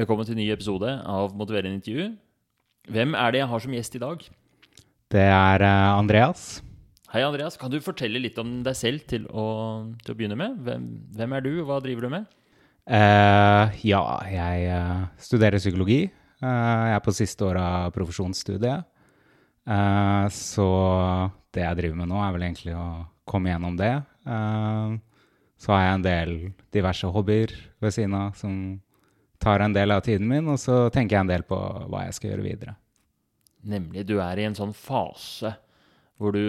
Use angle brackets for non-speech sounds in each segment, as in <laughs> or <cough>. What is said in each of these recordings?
Velkommen til en ny episode av Motiverende intervju. Hvem er det jeg har som gjest i dag? Det er eh, Andreas. Hei, Andreas. Kan du fortelle litt om deg selv til å, til å begynne med? Hvem, hvem er du, og hva driver du med? Uh, ja, jeg eh, studerer psykologi. Uh, jeg er på siste år av profesjonsstudiet. Så det jeg driver med nå, er vel egentlig å komme gjennom det. Så har jeg en del diverse hobbyer ved siden av som tar en del av tiden min, og så tenker jeg en del på hva jeg skal gjøre videre. Nemlig, du er i en sånn fase hvor du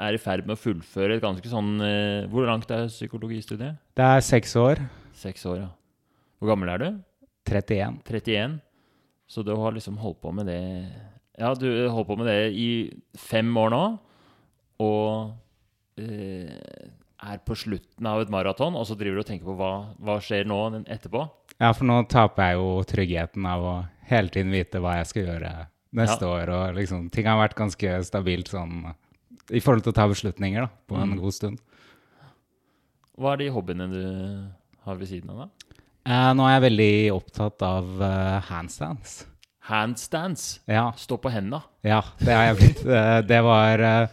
er i ferd med å fullføre et ganske sånn eh, Hvor langt er psykologistudiet? Det er seks år. Seks år, ja. Hvor gammel er du? 31. 31. Så du har liksom holdt på med det Ja, du har holdt på med det i fem år nå, og eh, er på slutten av et maraton, og så driver du og tenker på hva, hva skjer nå etterpå? Ja, for nå taper jeg jo tryggheten av å hele tiden vite hva jeg skal gjøre neste Ja. år. Og liksom, ting har vært ganske stabilt sånn i forhold til å ta beslutninger da, på en Mm. god stund. Hva er de hobbyene du har ved siden av, da? Eh, nå er jeg veldig opptatt av uh, handstands. Handstands. Ja, Stå på henda. ja, det har jeg blitt. <laughs> Eh, det var uh,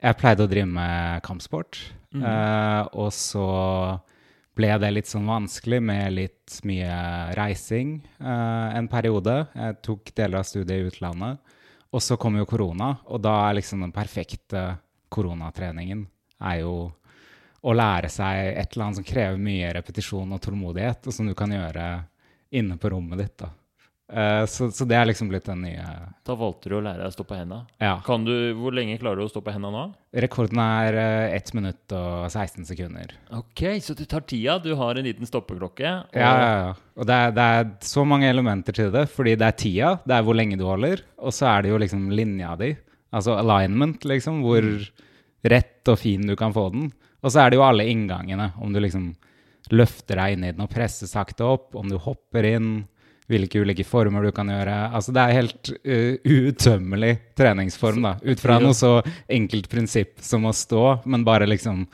Jeg pleide å drive med kampsport, mm. uh, og så ble det litt sånn vanskelig med litt mye reising uh, en periode. Jeg tok deler av studiet i utlandet. Og så kom jo korona, og da er liksom den perfekte koronatreningen er jo å lære seg et eller annet som krever mye repetisjon og tålmodighet, og som du kan gjøre inne på rommet ditt. da. Eh, så, så det er liksom blitt den nye Da valgte du å lære deg å stå på henda. Ja. Kan du, hvor lenge klarer du å stå på henda nå? Rekorden er eh, 1 minutt og 16 sekunder. Ok, så du tar tida. Du har en liten stoppeklokke. Og Ja, ja, ja. Og det er, det er så mange elementer til det, fordi det er tida, det er hvor lenge du holder, og så er det jo liksom linja di, altså alignment, liksom, hvor rett og fin du kan få den. Og så er det jo alle inngangene, om du liksom løfter deg inn i den og presser sakte opp, om du hopper inn, hvilke ulike former du kan gjøre. Altså det er helt uh, uuttømmelig treningsform, da, ut fra noe så enkelt prinsipp som å stå, men bare liksom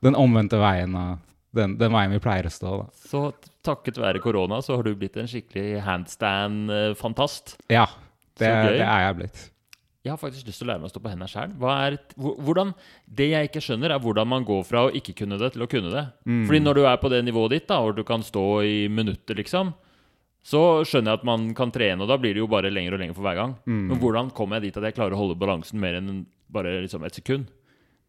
den omvendte veien av den, den veien vi pleier å stå, da. Så takket være korona så har du blitt en skikkelig handstand-fantast. Ja, det, det er jeg blitt. Jeg har faktisk lyst til å lære meg å stå på hendene sjøl. Det jeg ikke skjønner, er hvordan man går fra å ikke kunne det, til å kunne det. Mm. Fordi når du er på det nivået ditt, da, og du kan stå i minutter, liksom, så skjønner jeg at man kan trene, og da blir det jo bare lenger og lenger for hver gang. Mm. Men hvordan kommer jeg dit at jeg klarer å holde balansen mer enn bare liksom et sekund?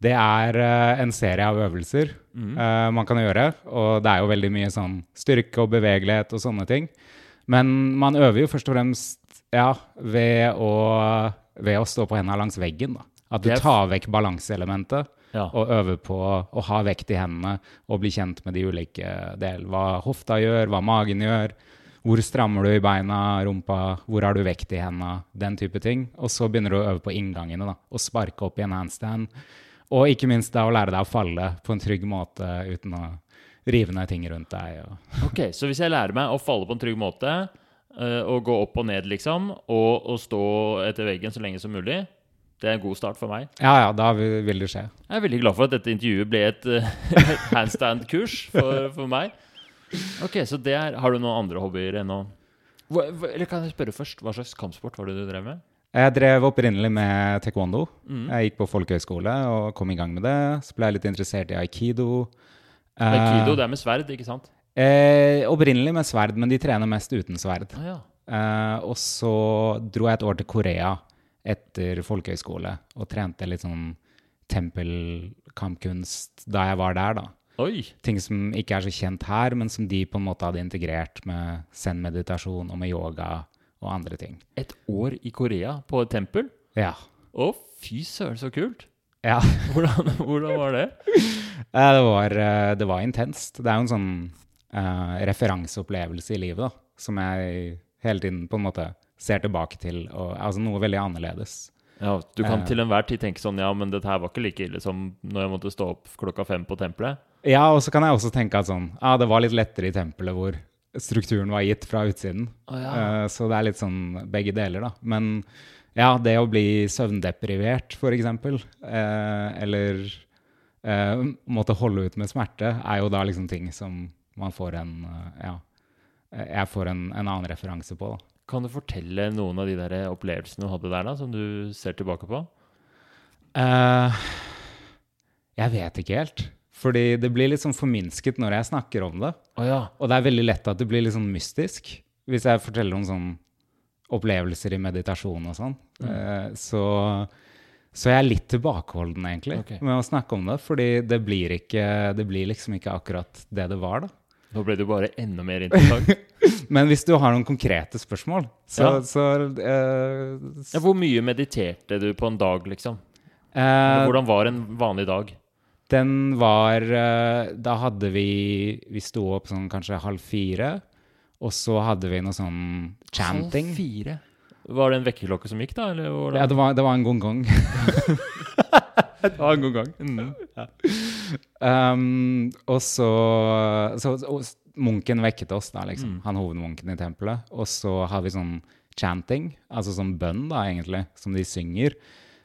Det er eh, en serie av øvelser Mm. uh, man kan gjøre, og det er jo veldig mye sånn styrke og bevegelighet og sånne ting. Men man øver jo først og fremst ja, ved å, ved å stå på hendene langs veggen. Da. At du tar vekk balanseelementet Ja. og øver på å ha vekt i hendene og bli kjent med de ulike delene. Hva hofta gjør, hva magen gjør. Hvor strammer du i beina, rumpa, hvor har du vekt i hendene, den type ting. Og så begynner du å øve på inngangene, da, og sparke opp i en handstand. Og ikke minst da å lære deg å falle på en trygg måte uten å rive ned ting rundt deg. Ok, Så hvis jeg lærer meg å falle på en trygg måte, eh, og gå opp og ned, liksom, og, og stå etter veggen så lenge som mulig, det er en god start for meg. Ja, ja, da vil vil det skje. Jeg er veldig glad for at dette intervjuet ble et eh, <laughs> handstand-kurs for, for meg. Ok, så det er, Har du noen andre hobbyer ennå? å hva, eller kan jeg spørre først, Hva slags kampsport var det du drev med? Jeg drev opprinnelig med taekwondo. Mm. Jeg gikk på folkehøyskole og kom i gang med det. Så ble jeg litt interessert i aikido. Eh, Aikido, det er med sverd, ikke sant? Eh, opprinnelig med sverd, men de trener mest uten sverd. Ah, ja. Eh, og så dro jeg et år til Korea etter folkehøyskole og trente litt sånn tempelkampkunst da jeg var der, da. Oi! Ting som ikke er så kjent her, men som de på en måte hadde integrert med zen-meditasjon og med yoga og andre ting. Et år i Korea på et tempel? Ja. Å, fy søren, så kult! ja. <laughs> Hvordan, hvordan var det? <laughs> Eh, Det var, eh, det var intenst. Det er jo en sånn uh, referanseopplevelse i livet da, som jeg hele tiden på en måte ser tilbake til. Og, altså noe veldig annerledes. Ja, Du kan til enhver tid tenke sånn Ja, men dette her var ikke like ille som når jeg måtte stå opp klokka fem på tempelet. Ja, og så kan jeg også tenke at sånn, ja, det var litt lettere i tempelet hvor strukturen var gitt fra utsiden. Oh, ja. uh, så det er litt sånn begge deler, da. Men ja, det å bli søvndeprivert, for eksempel, eh, eller uh, måtte holde ut med smerte, er jo da liksom ting som man får en ja, jeg får en, en annen referanse på. da. Kan du fortelle noen av de der opplevelsene du hadde der, da, som du ser tilbake på? Eh, jeg vet ikke helt. Fordi det blir litt sånn forminsket når jeg snakker om det. Oh, ja. Og det er veldig lett at det blir litt sånn mystisk. Hvis jeg forteller om sånn opplevelser i meditasjon og sånn. Eh, så, så jeg er litt tilbakeholden, egentlig, okay. med å snakke om det. Fordi det blir, ikke, det blir liksom ikke akkurat det det var, da. Nå ble det jo bare enda mer interessant. <laughs> Men hvis du har noen konkrete spørsmål, så, Ja. så uh, Ja, hvor mye mediterte du på en dag, liksom? Uh, Hvordan var en vanlig dag? Den var eh, Da hadde vi Vi sto opp sånn kanskje halv fire. Og så hadde vi noe sånn chanting. Halv fire. Var det en vekkerklokke som gikk, da? Eller Ja, hvordan? det var, det var en gong-gong. <laughs> det var en gong-gong. Mm. Um, og så, så og Munken vekket oss, da, liksom. Mm. Han hovedmunken i tempelet. Og så har vi sånn chanting, altså sånn bønn, da, egentlig, som de synger.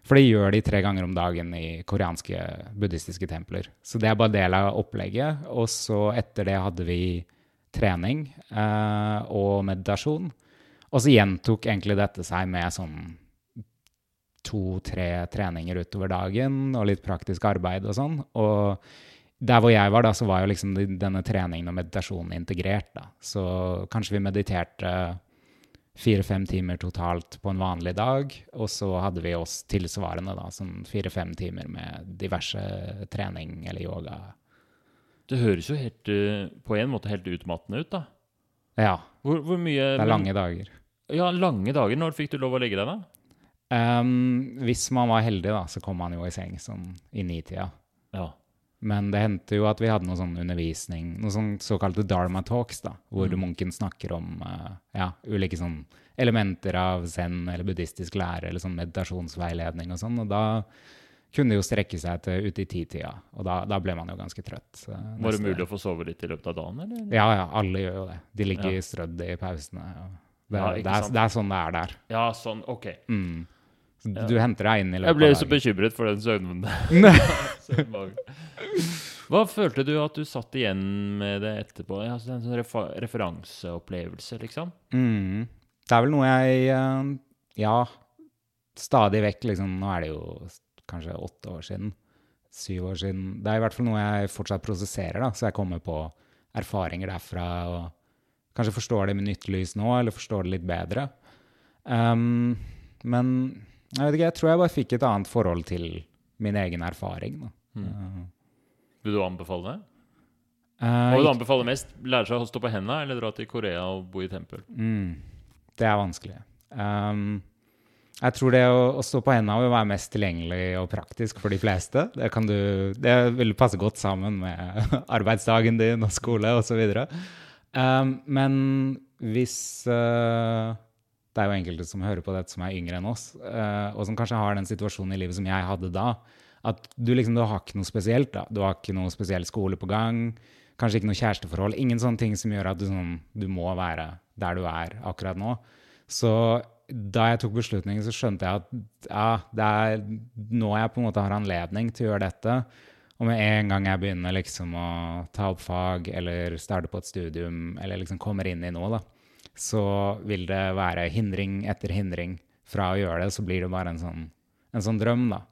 For det gjør de tre ganger om dagen i koreanske buddhistiske templer. Så det er bare del av opplegget. Og så etter det hadde vi trening eh, og meditasjon. Og så gjentok egentlig dette seg med sånn to-tre treninger utover dagen og litt praktisk arbeid og sånn. Og der hvor jeg var, da, så var jo liksom denne treningen og meditasjonen integrert, da. Så kanskje vi mediterte fire-fem timer totalt på en vanlig dag, og så hadde vi oss tilsvarende, da, sånn fire-fem timer med diverse trening eller yoga. Det høres jo helt, eh, på en måte helt utmattende ut, da. Ja, Hvor, hvor mye det er lange dager. Ja, lange dager. Når fikk du lov å legge deg, da? Um, hvis man var heldig, da, så kom man jo i seng sånn i nitida. Ja. Men det hendte jo at vi hadde noe sånn undervisning, noe sånn såkalte dharma talks, da, hvor Mm. munken snakker om uh, ja, ulike sånn elementer av zen eller buddhistisk lære eller sånn meditasjonsveiledning og sånn, og da kunne det jo strekke seg til ute i titida, og da, da ble man jo ganske trøtt. Uh, Var det mulig å få sove litt i løpet av dagen, eller? Ja, ja, alle gjør jo det. De ligger Ja. strødd i pausene. Det, Ja, det, er, det er sånn det er der. Ja, sånn, ok. Mm. Så Ja. Du henter deg inn i løpet av dagen. Jeg ble så bekymret for den søvnen. <laughs> <laughs> Hva følte du at du satt igjen med det etterpå? Altså, en sånn refer referanseopplevelse, liksom? Mm. Det er vel noe jeg eh, Ja, stadig vekk, liksom. Nå er det jo kanskje åtte år siden. Syv år siden. Det er i hvert fall noe jeg fortsatt prosesserer, da. Så jeg kommer på erfaringer derfra og kanskje forstår det med nytt lys nå, eller forstår det litt bedre. Um, men jeg vet ikke, jeg tror jeg bare fikk et annet forhold til min egen erfaring. Da. Mm. Vil du anbefale det? Eh, Hva vil du anbefale mest? Lære seg å stå på hendene, eller dra til Korea og bo i tempel? Mm, det er vanskelig. Um, jeg tror det å, å stå på hendene vil være mest tilgjengelig og praktisk for de fleste. Det, kan du, det vil passe godt sammen med <laughs> arbeidsdagen din og skole osv. Um, men hvis uh, Det er jo enkelte som hører på dette som er yngre enn oss, uh, og som kanskje har den situasjonen i livet som jeg hadde da. At du liksom, du har ikke noe spesielt. da. Du har ikke noe spesiell skole på gang. Kanskje ikke noe kjæresteforhold. Ingen sånne ting som gjør at du, sånn, du må være der du er akkurat nå. Så da jeg tok beslutningen, så skjønte jeg at ja, det er nå jeg på en måte har anledning til å gjøre dette. Og med en gang jeg begynner liksom å ta opp fag eller starte på et studium eller liksom kommer inn i noe, da, så vil det være hindring etter hindring fra å gjøre det. Så blir det bare en sånn, en sånn drøm, da.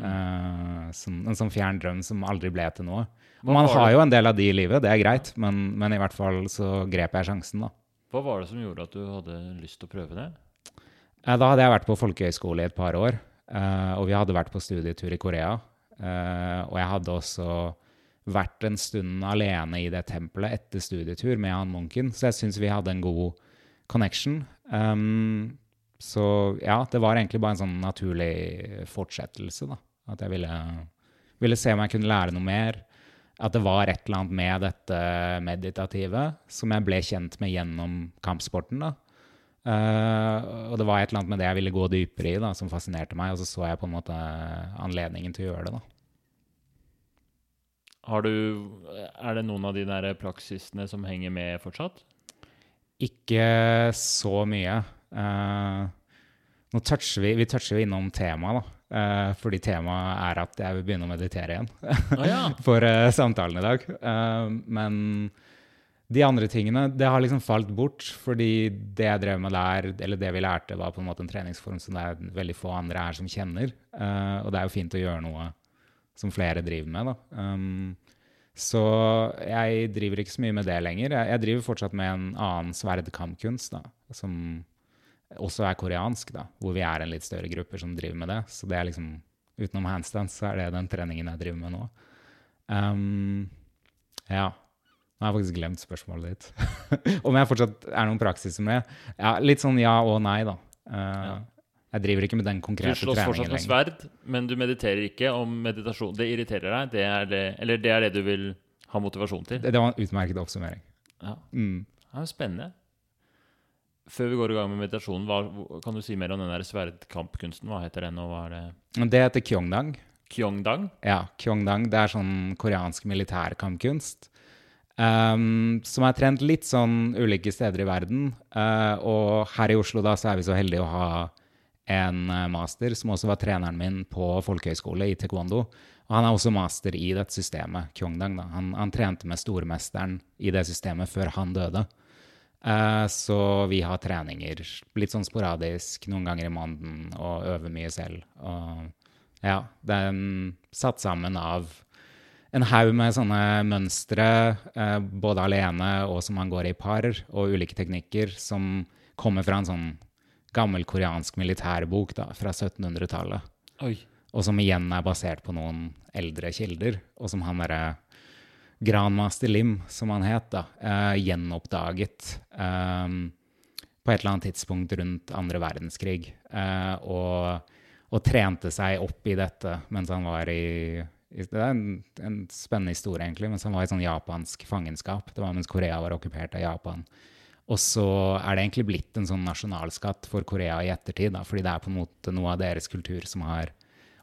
Eh, som, en sånn fjern drøm som aldri ble til noe. Og man har det- jo en del av de i livet, det er greit, men, men i hvert fall så grep jeg sjansen, da. Hva var det som gjorde at du hadde lyst til å prøve det? Eh, Da hadde jeg vært på folkehøyskole i et par år, eh, og vi hadde vært på studietur i Korea. Og jeg hadde også vært en stund alene i det tempelet etter studietur med han munken, så jeg syns vi hadde en god connection. Um, så ja, det var egentlig bare en sånn naturlig fortsettelse, da. At jeg ville, ville se om jeg kunne lære noe mer. At det var et eller annet med dette meditative som jeg ble kjent med gjennom kampsporten, da. Uh, og det var et eller annet med det jeg ville gå dypere i, da, som fascinerte meg. Og så så jeg på en måte anledningen til å gjøre det. da. Har du, er det noen av de der praksisene som henger med fortsatt? Ikke så mye. Uh, nå toucher vi, vi toucher innom temaet, da. Uh, fordi temaet er at jeg vil begynne å meditere igjen. ah, ja. <laughs> for uh, samtalen i dag. Men De andre tingene det har liksom falt bort, fordi det jeg drev med der, eller det vi lærte, var på en måte en treningsform som det er veldig få andre her som kjenner. Og det er jo fint å gjøre noe som flere driver med, da. Um, så jeg driver ikke så mye med det lenger. Jeg, jeg driver fortsatt med en annen sverdkampkunst, da, som også er koreansk, da, hvor vi er en litt større gruppe som driver med det. Så det er liksom, utenom handstands, så er det den treningen jeg driver med nå. Um, ja. Nå har jeg faktisk glemt spørsmålet ditt. <laughs> Om jeg fortsatt er noen praksis med det? Ja, litt sånn ja og nei, da. Uh, Ja. Jeg driver ikke med den konkrete treningen lenger. Du slåss fortsatt med sverd, men du mediterer ikke om meditasjon. Det irriterer deg? Det er det, eller det er det du vil ha motivasjon til? Det, det var en utmerket oppsummering. Ja. Mm. Det er jo spennende. Før vi går i gang med meditasjonen, hva, kan du si mer om den der sverdkampkunsten? Hva heter den, og hva er det? Det heter kyongdang. Kyongdang? Ja, kyongdang. Det er sånn koreansk militærkampkunst. Um, som er trent litt sånn ulike steder i verden. Uh, og her i Oslo da, så er vi så heldige å ha en uh, master som også var treneren min på folkehøyskole i taekwondo. Og han er også master i dette systemet, kyongdang. Da. Han, han trente med stormesteren i det systemet før han døde. Uh, så vi har treninger litt sånn sporadisk noen ganger i måneden og øver mye selv. Og ja, det er en- satt sammen av en haug med sånne mønstre, uh, både alene og som man går i par, og ulike teknikker som kommer fra en sånn gammel koreansk militærbok da, fra 1700-tallet Oi. og som igjen er basert på noen eldre kilder, og som han derre Granmaster Lim, som han het, da, uh, gjenoppdaget um, på et eller annet tidspunkt rundt andre verdenskrig, Uh, og, og trente seg opp i dette mens han var i, i Det er en, en spennende historie, egentlig, mens han var i sånn japansk fangenskap. Det var mens Korea var okkupert av Japan. Og så er det egentlig blitt en sånn nasjonalskatt for Korea i ettertid, da, fordi det er på en måte noe av deres kultur som har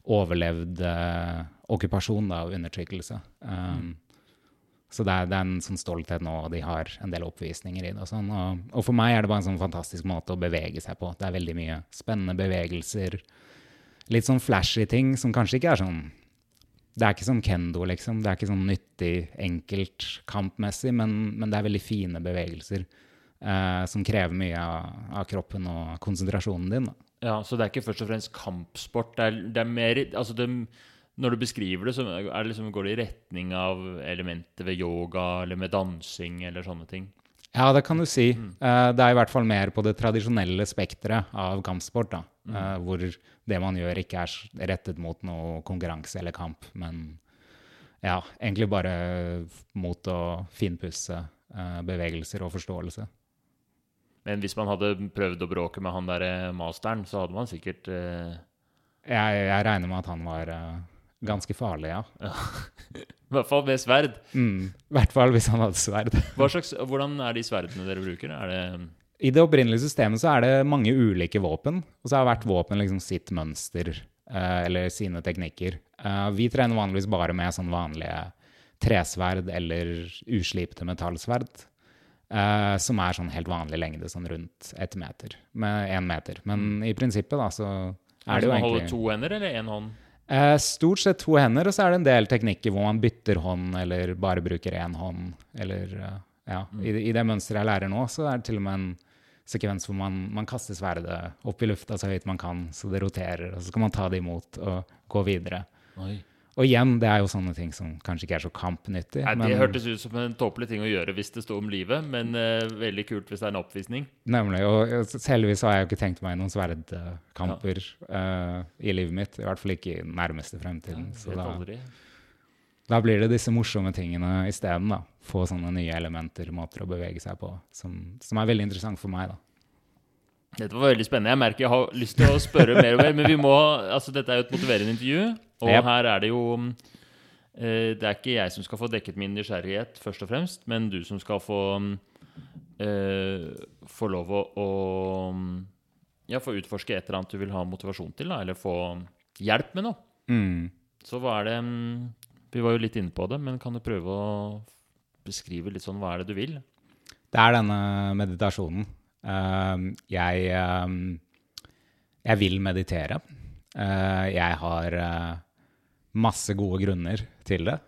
overlevd eh, okkupasjon og undertrykkelse. Um, Så det er, det er en sånn stolthet nå, og de har en del oppvisninger i det. Og, sånn, og, og for meg er det bare en sånn fantastisk måte å bevege seg på. Det er veldig mye spennende bevegelser. Litt sånn flashy ting som kanskje ikke er sånn Det er ikke sånn kendo, liksom. Det er ikke sånn nyttig, enkelt kampmessig, men, men det er veldig fine bevegelser. Eh, som krever mye av, av kroppen og konsentrasjonen din. Da. Ja, så det er ikke først og fremst kampsport. Det er, det er mer altså det, Når du beskriver det, så er det liksom, går det i retning av elementer ved yoga eller med dansing eller sånne ting. Ja, det kan du si. Eh, det er i hvert fall mer på det tradisjonelle spekteret av kampsport, da. Eh, hvor det man gjør, ikke er rettet mot noe konkurranse eller kamp, men ja, egentlig bare mot å finpusse eh, bevegelser og forståelse. Men hvis man hadde prøvd å bråke med han der masteren, så hadde man sikkert uh... Jeg, jeg regner med at han var uh, ganske farlig, ja. <laughs> I hvert fall med sverd. Mm. I hvert fall hvis han hadde sverd. Slags, hvordan er de sverdene dere bruker? Er det I det opprinnelige systemet så er det mange ulike våpen, og så har hvert våpen liksom sitt mønster uh, eller sine teknikker. Eh, vi trener vanligvis bare med sånn vanlige tresverd eller uslipte metallsverd, eh, som er sånn helt vanlig lengde, sånn rundt ett meter, med én meter. Men i prinsippet da, så er det jo holder egentlig to hender eller én hånd? Uh, stort sett to hender, og så er det en del teknikker hvor man bytter hånd, eller bare bruker én hånd, eller uh, ja. I, I det mønsteret jeg lærer nå, så er det til og med en sekvens hvor man, man kaster sverdet opp i lufta så høyt man kan, så det roterer, og så skal man ta det imot og gå videre. Oi. Og igjen, det er jo sånne ting som kanskje ikke er så kampnyttig. Nei, men, det hørtes ut som en tåpelig ting å gjøre hvis det sto om livet, men uh, veldig kult hvis det er en oppvisning. Nemlig. Og heldigvis har jeg jo ikke tenkt meg noen sverdkamper eh, i livet mitt. I hvert fall ikke i den nærmeste fremtiden. så da, aldri. Da blir det disse morsomme tingene isteden. Få sånne nye elementer, måter å bevege seg på, som, som er veldig interessant for meg. da. Dette var veldig spennende. Jeg merker jeg har lyst til å spørre mer og mer, men vi må, altså dette er jo et motiverende intervju, og Yep. her er det jo eh, Det er ikke jeg som skal få dekket min nysgjerrighet, først og fremst, men du som skal få uh, få lov å, å ja, få utforske et eller annet du vil ha motivasjon til, da, eller få hjelp med noe. Mm. Så hva er det mm, Vi var jo litt inne på det, men kan du prøve å beskrive litt sånn hva er det du vil? Det er denne meditasjonen. Um, jeg, um, jeg vil meditere. Uh, jeg har uh, masse gode grunner til det.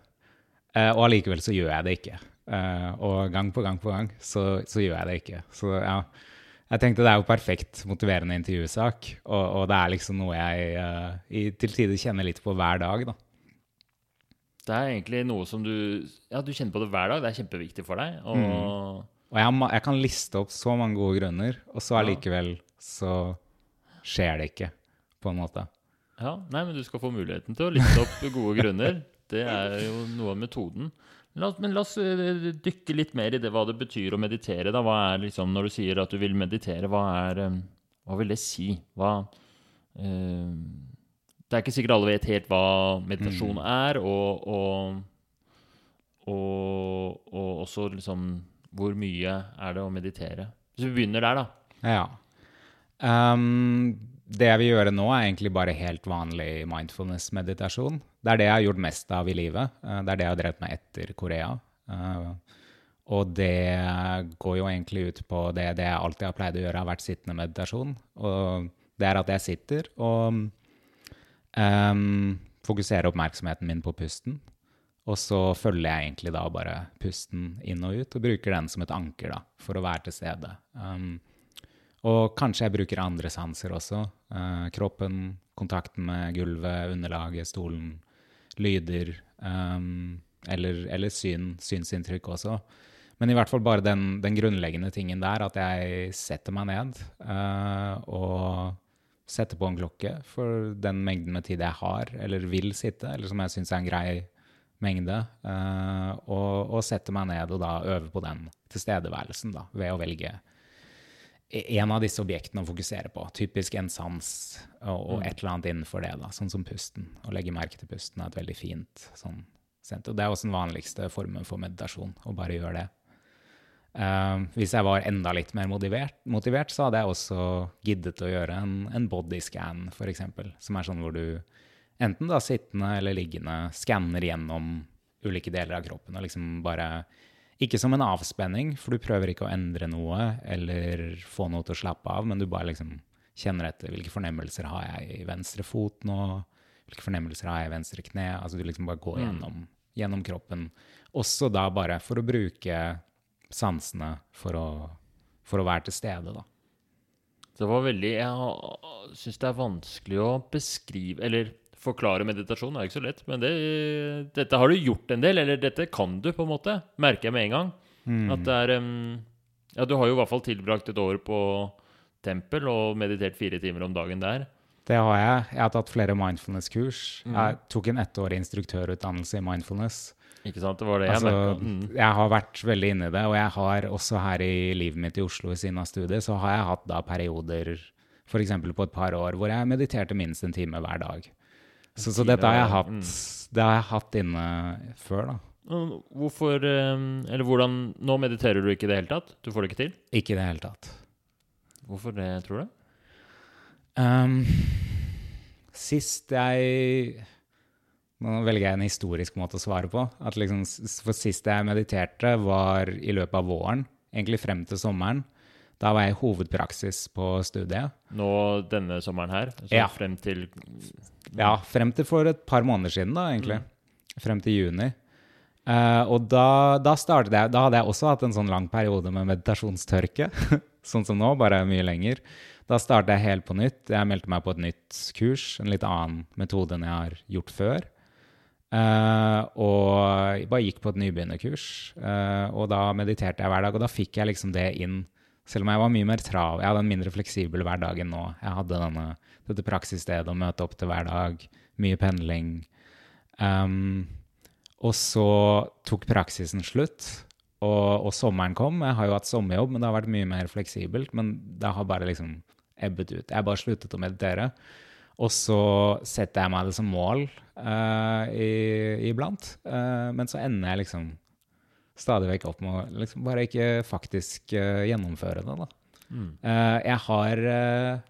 Uh, og allikevel så gjør jeg det ikke. Eh, og gang på gang på gang så, så gjør jeg det ikke. Så ja, jeg tenkte det er jo perfekt motiverende intervjusak, og, og det er liksom noe jeg uh, i, til tider kjenner litt på hver dag, da. Det er egentlig noe som du Ja, du kjenner på det hver dag. Det er kjempeviktig for deg. Og Og jeg, jeg kan liste opp så mange gode grunner, og så allikevel så skjer det ikke, på en måte. Ja, nei, men du skal få muligheten til å liste opp <laughs> gode grunner. Det er jo noe av metoden. La, men la oss eh, dykke litt mer i det, hva det betyr å meditere. Da. Hva er liksom, Når du sier at du vil meditere, hva, er, eh, hva vil det si? Hva eh, Det er ikke sikkert alle vet helt hva meditasjon er, og, og, og, og også liksom hvor mye er det å meditere? Hvis vi begynner der, da. Ja. Um, det jeg vil gjøre nå, er egentlig bare helt vanlig mindfulness-meditasjon. Det er det jeg har gjort mest av i livet. Eh, det er det jeg har drevet med etter Korea. Eh, og det går jo egentlig ut på det, det jeg alltid har pleid å gjøre, har vært sittende meditasjon. Og det er at jeg sitter og um, fokuserer oppmerksomheten min på pusten. Og så følger jeg egentlig da bare pusten inn og ut, og bruker den som et anker da, for å være til stede. Um, og kanskje jeg bruker andre sanser også. Uh, kroppen, kontakten med gulvet, underlaget, stolen, lyder. Um, eller, eller syn, synsinntrykk også. Men i hvert fall bare den, den grunnleggende tingen der, at jeg setter meg ned uh, og setter på en klokke for den mengden med tid jeg har, eller vil sitte, eller som jeg syns er en grei mengde, Uh, og, og setter meg ned og da øver på den tilstedeværelsen da, ved å velge en av disse objektene å fokusere på. Typisk en sans og, og et eller annet innenfor det, da, sånn som pusten. Å legge merke til pusten er et veldig fint sånn senter. Det er også den vanligste formen for meditasjon, å bare gjøre det. Uh, hvis jeg var enda litt mer motivert, motivert så hadde jeg også giddet å gjøre en, en bodyscan, f.eks., som er sånn hvor du enten da sittende eller liggende skanner gjennom ulike deler av kroppen og liksom bare Ikke som en avspenning, for du prøver ikke å endre noe eller få noe til å slappe av, men du bare liksom kjenner etter hvilke fornemmelser har jeg i venstre fot nå, hvilke fornemmelser har jeg i venstre kne. Altså du liksom bare går gjennom, gjennom kroppen. Også da bare for å bruke sansene for å, for å være til stede, da. Det var veldig Jeg syns det er vanskelig å beskrive Eller forklare meditasjon er ikke så lett, men det, dette har du gjort en del, eller dette kan du, på en måte. Merker jeg med en gang. At det er um, Ja, du har jo i hvert fall tilbrakt et år på tempel og meditert fire timer om dagen der. Det har jeg. Jeg har tatt flere mindfulness-kurs. Jeg tok en ettårig instruktørutdannelse i mindfulness. Ikke sant? Det var det jeg Altså, merka. Mm. jeg har vært veldig inne i det, og jeg har også her i livet mitt i Oslo ved siden av studiet, så har jeg hatt da perioder, f.eks. på et par år, hvor jeg mediterte minst en time hver dag. Så, så dette har jeg hatt, mm. det har jeg hatt inne før, da. Hvorfor Eller hvordan Nå mediterer du ikke i det hele tatt? Du får det ikke til? Ikke i det hele tatt. Hvorfor det, tror du? Um, sist jeg Nå velger jeg en historisk måte å svare på. At liksom, for sist jeg mediterte, var i løpet av våren. Egentlig frem til sommeren. Da var jeg hovedpraksis på studiet. Nå denne sommeren her? Så Ja. frem til Ja, frem til for et par måneder siden, da, egentlig. Frem til juni. Uh, og da, da startet jeg Da hadde jeg også hatt en sånn lang periode med meditasjonstørke. <laughs> sånn som nå, bare mye lenger. Da startet jeg helt på nytt. Jeg meldte meg på et nytt kurs, en litt annen metode enn jeg har gjort før. Uh, og bare gikk på et nybegynnerkurs. Uh, og da mediterte jeg hver dag, og da fikk jeg liksom det inn. Selv om jeg var mye mer trav. Jeg hadde en mindre fleksibel hverdag enn nå. Jeg hadde denne, dette praksisstedet å møte opp til hver dag. Mye pendling. Um, og så tok praksisen slutt, og, og sommeren kom. Jeg har jo hatt sommerjobb, men det har vært mye mer fleksibelt. Men det har bare liksom ebbet ut. Jeg har bare sluttet å meditere. Og så setter jeg meg det som mål uh, i, iblant. Uh, men så ender jeg liksom stadig vekk opp med å liksom bare ikke faktisk uh, gjennomføre det, da. Eh, jeg har uh,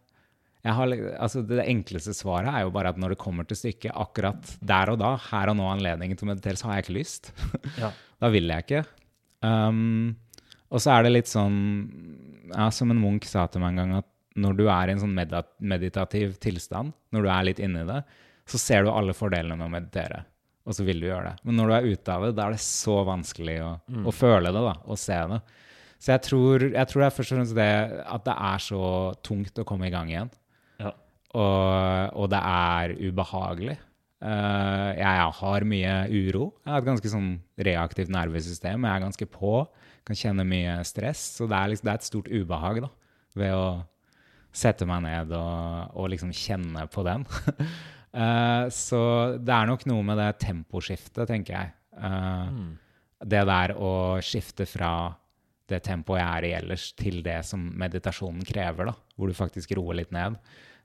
jeg har, altså det enkleste svaret er jo bare at når det kommer til stykket, akkurat der og da, her og nå anledningen til å meditere, så har jeg ikke lyst. Ja. <laughs> da vil jeg ikke. Um, og så er det litt sånn, ja, som en munk sa til meg en gang, at når du er i en sånn meditativ tilstand, når du er litt inni det, så ser du alle fordelene med å meditere. Og så vil du gjøre det. Men når du er ute av det, da er det så vanskelig å, å føle det da, og se det. Så jeg tror, jeg tror det er først og fremst det at det er så tungt å komme i gang igjen. Ja. Og, og det er ubehagelig. Uh, jeg har mye uro. Jeg har et ganske sånn reaktivt nervesystem. Jeg er ganske på. Kan kjenne mye stress. Så det er, liksom, det er et stort ubehag da, ved å sette meg ned og, og liksom kjenne på den. <laughs> Eh, så det er nok noe med det temposkiftet, tenker jeg. Mm. Det der å skifte fra det tempoet jeg er i ellers, til det som meditasjonen krever, da, hvor du faktisk roer litt ned,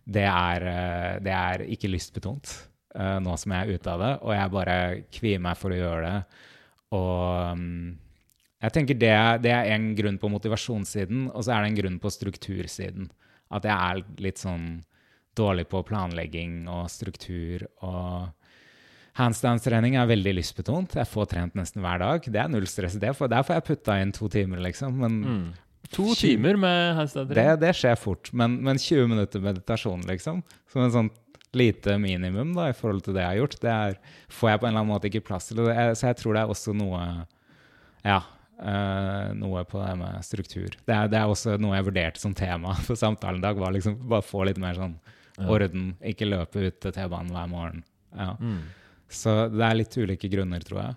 det er, eh, det er ikke lystbetont eh, nå som jeg er ute av det, og jeg bare kvier meg for å gjøre det. Og mm, jeg tenker det, det er en grunn på motivasjonssiden, og så er det en grunn på struktursiden. At jeg er litt sånn dårlig på planlegging og struktur. og Handstandstrening er veldig lystbetont. Jeg får trent nesten hver dag. Det er null stress. Det for, der får jeg putta inn to timer, liksom. Men Mm. To timer med handstand det, det skjer fort. Men, men 20 minutter meditasjon, liksom, som en sånn lite minimum da, i forhold til det jeg har gjort, det er, får jeg på en eller annen måte ikke plass til. Er, så jeg tror det er også noe Ja. Uh, noe på det med struktur. Det er, det er også noe jeg vurderte som tema <laughs> for samtalen i dag. var liksom Bare få litt mer sånn orden. Ikke løpe ut til T-banen hver morgen. Ja. Mm. Så det er litt ulike grunner, tror jeg.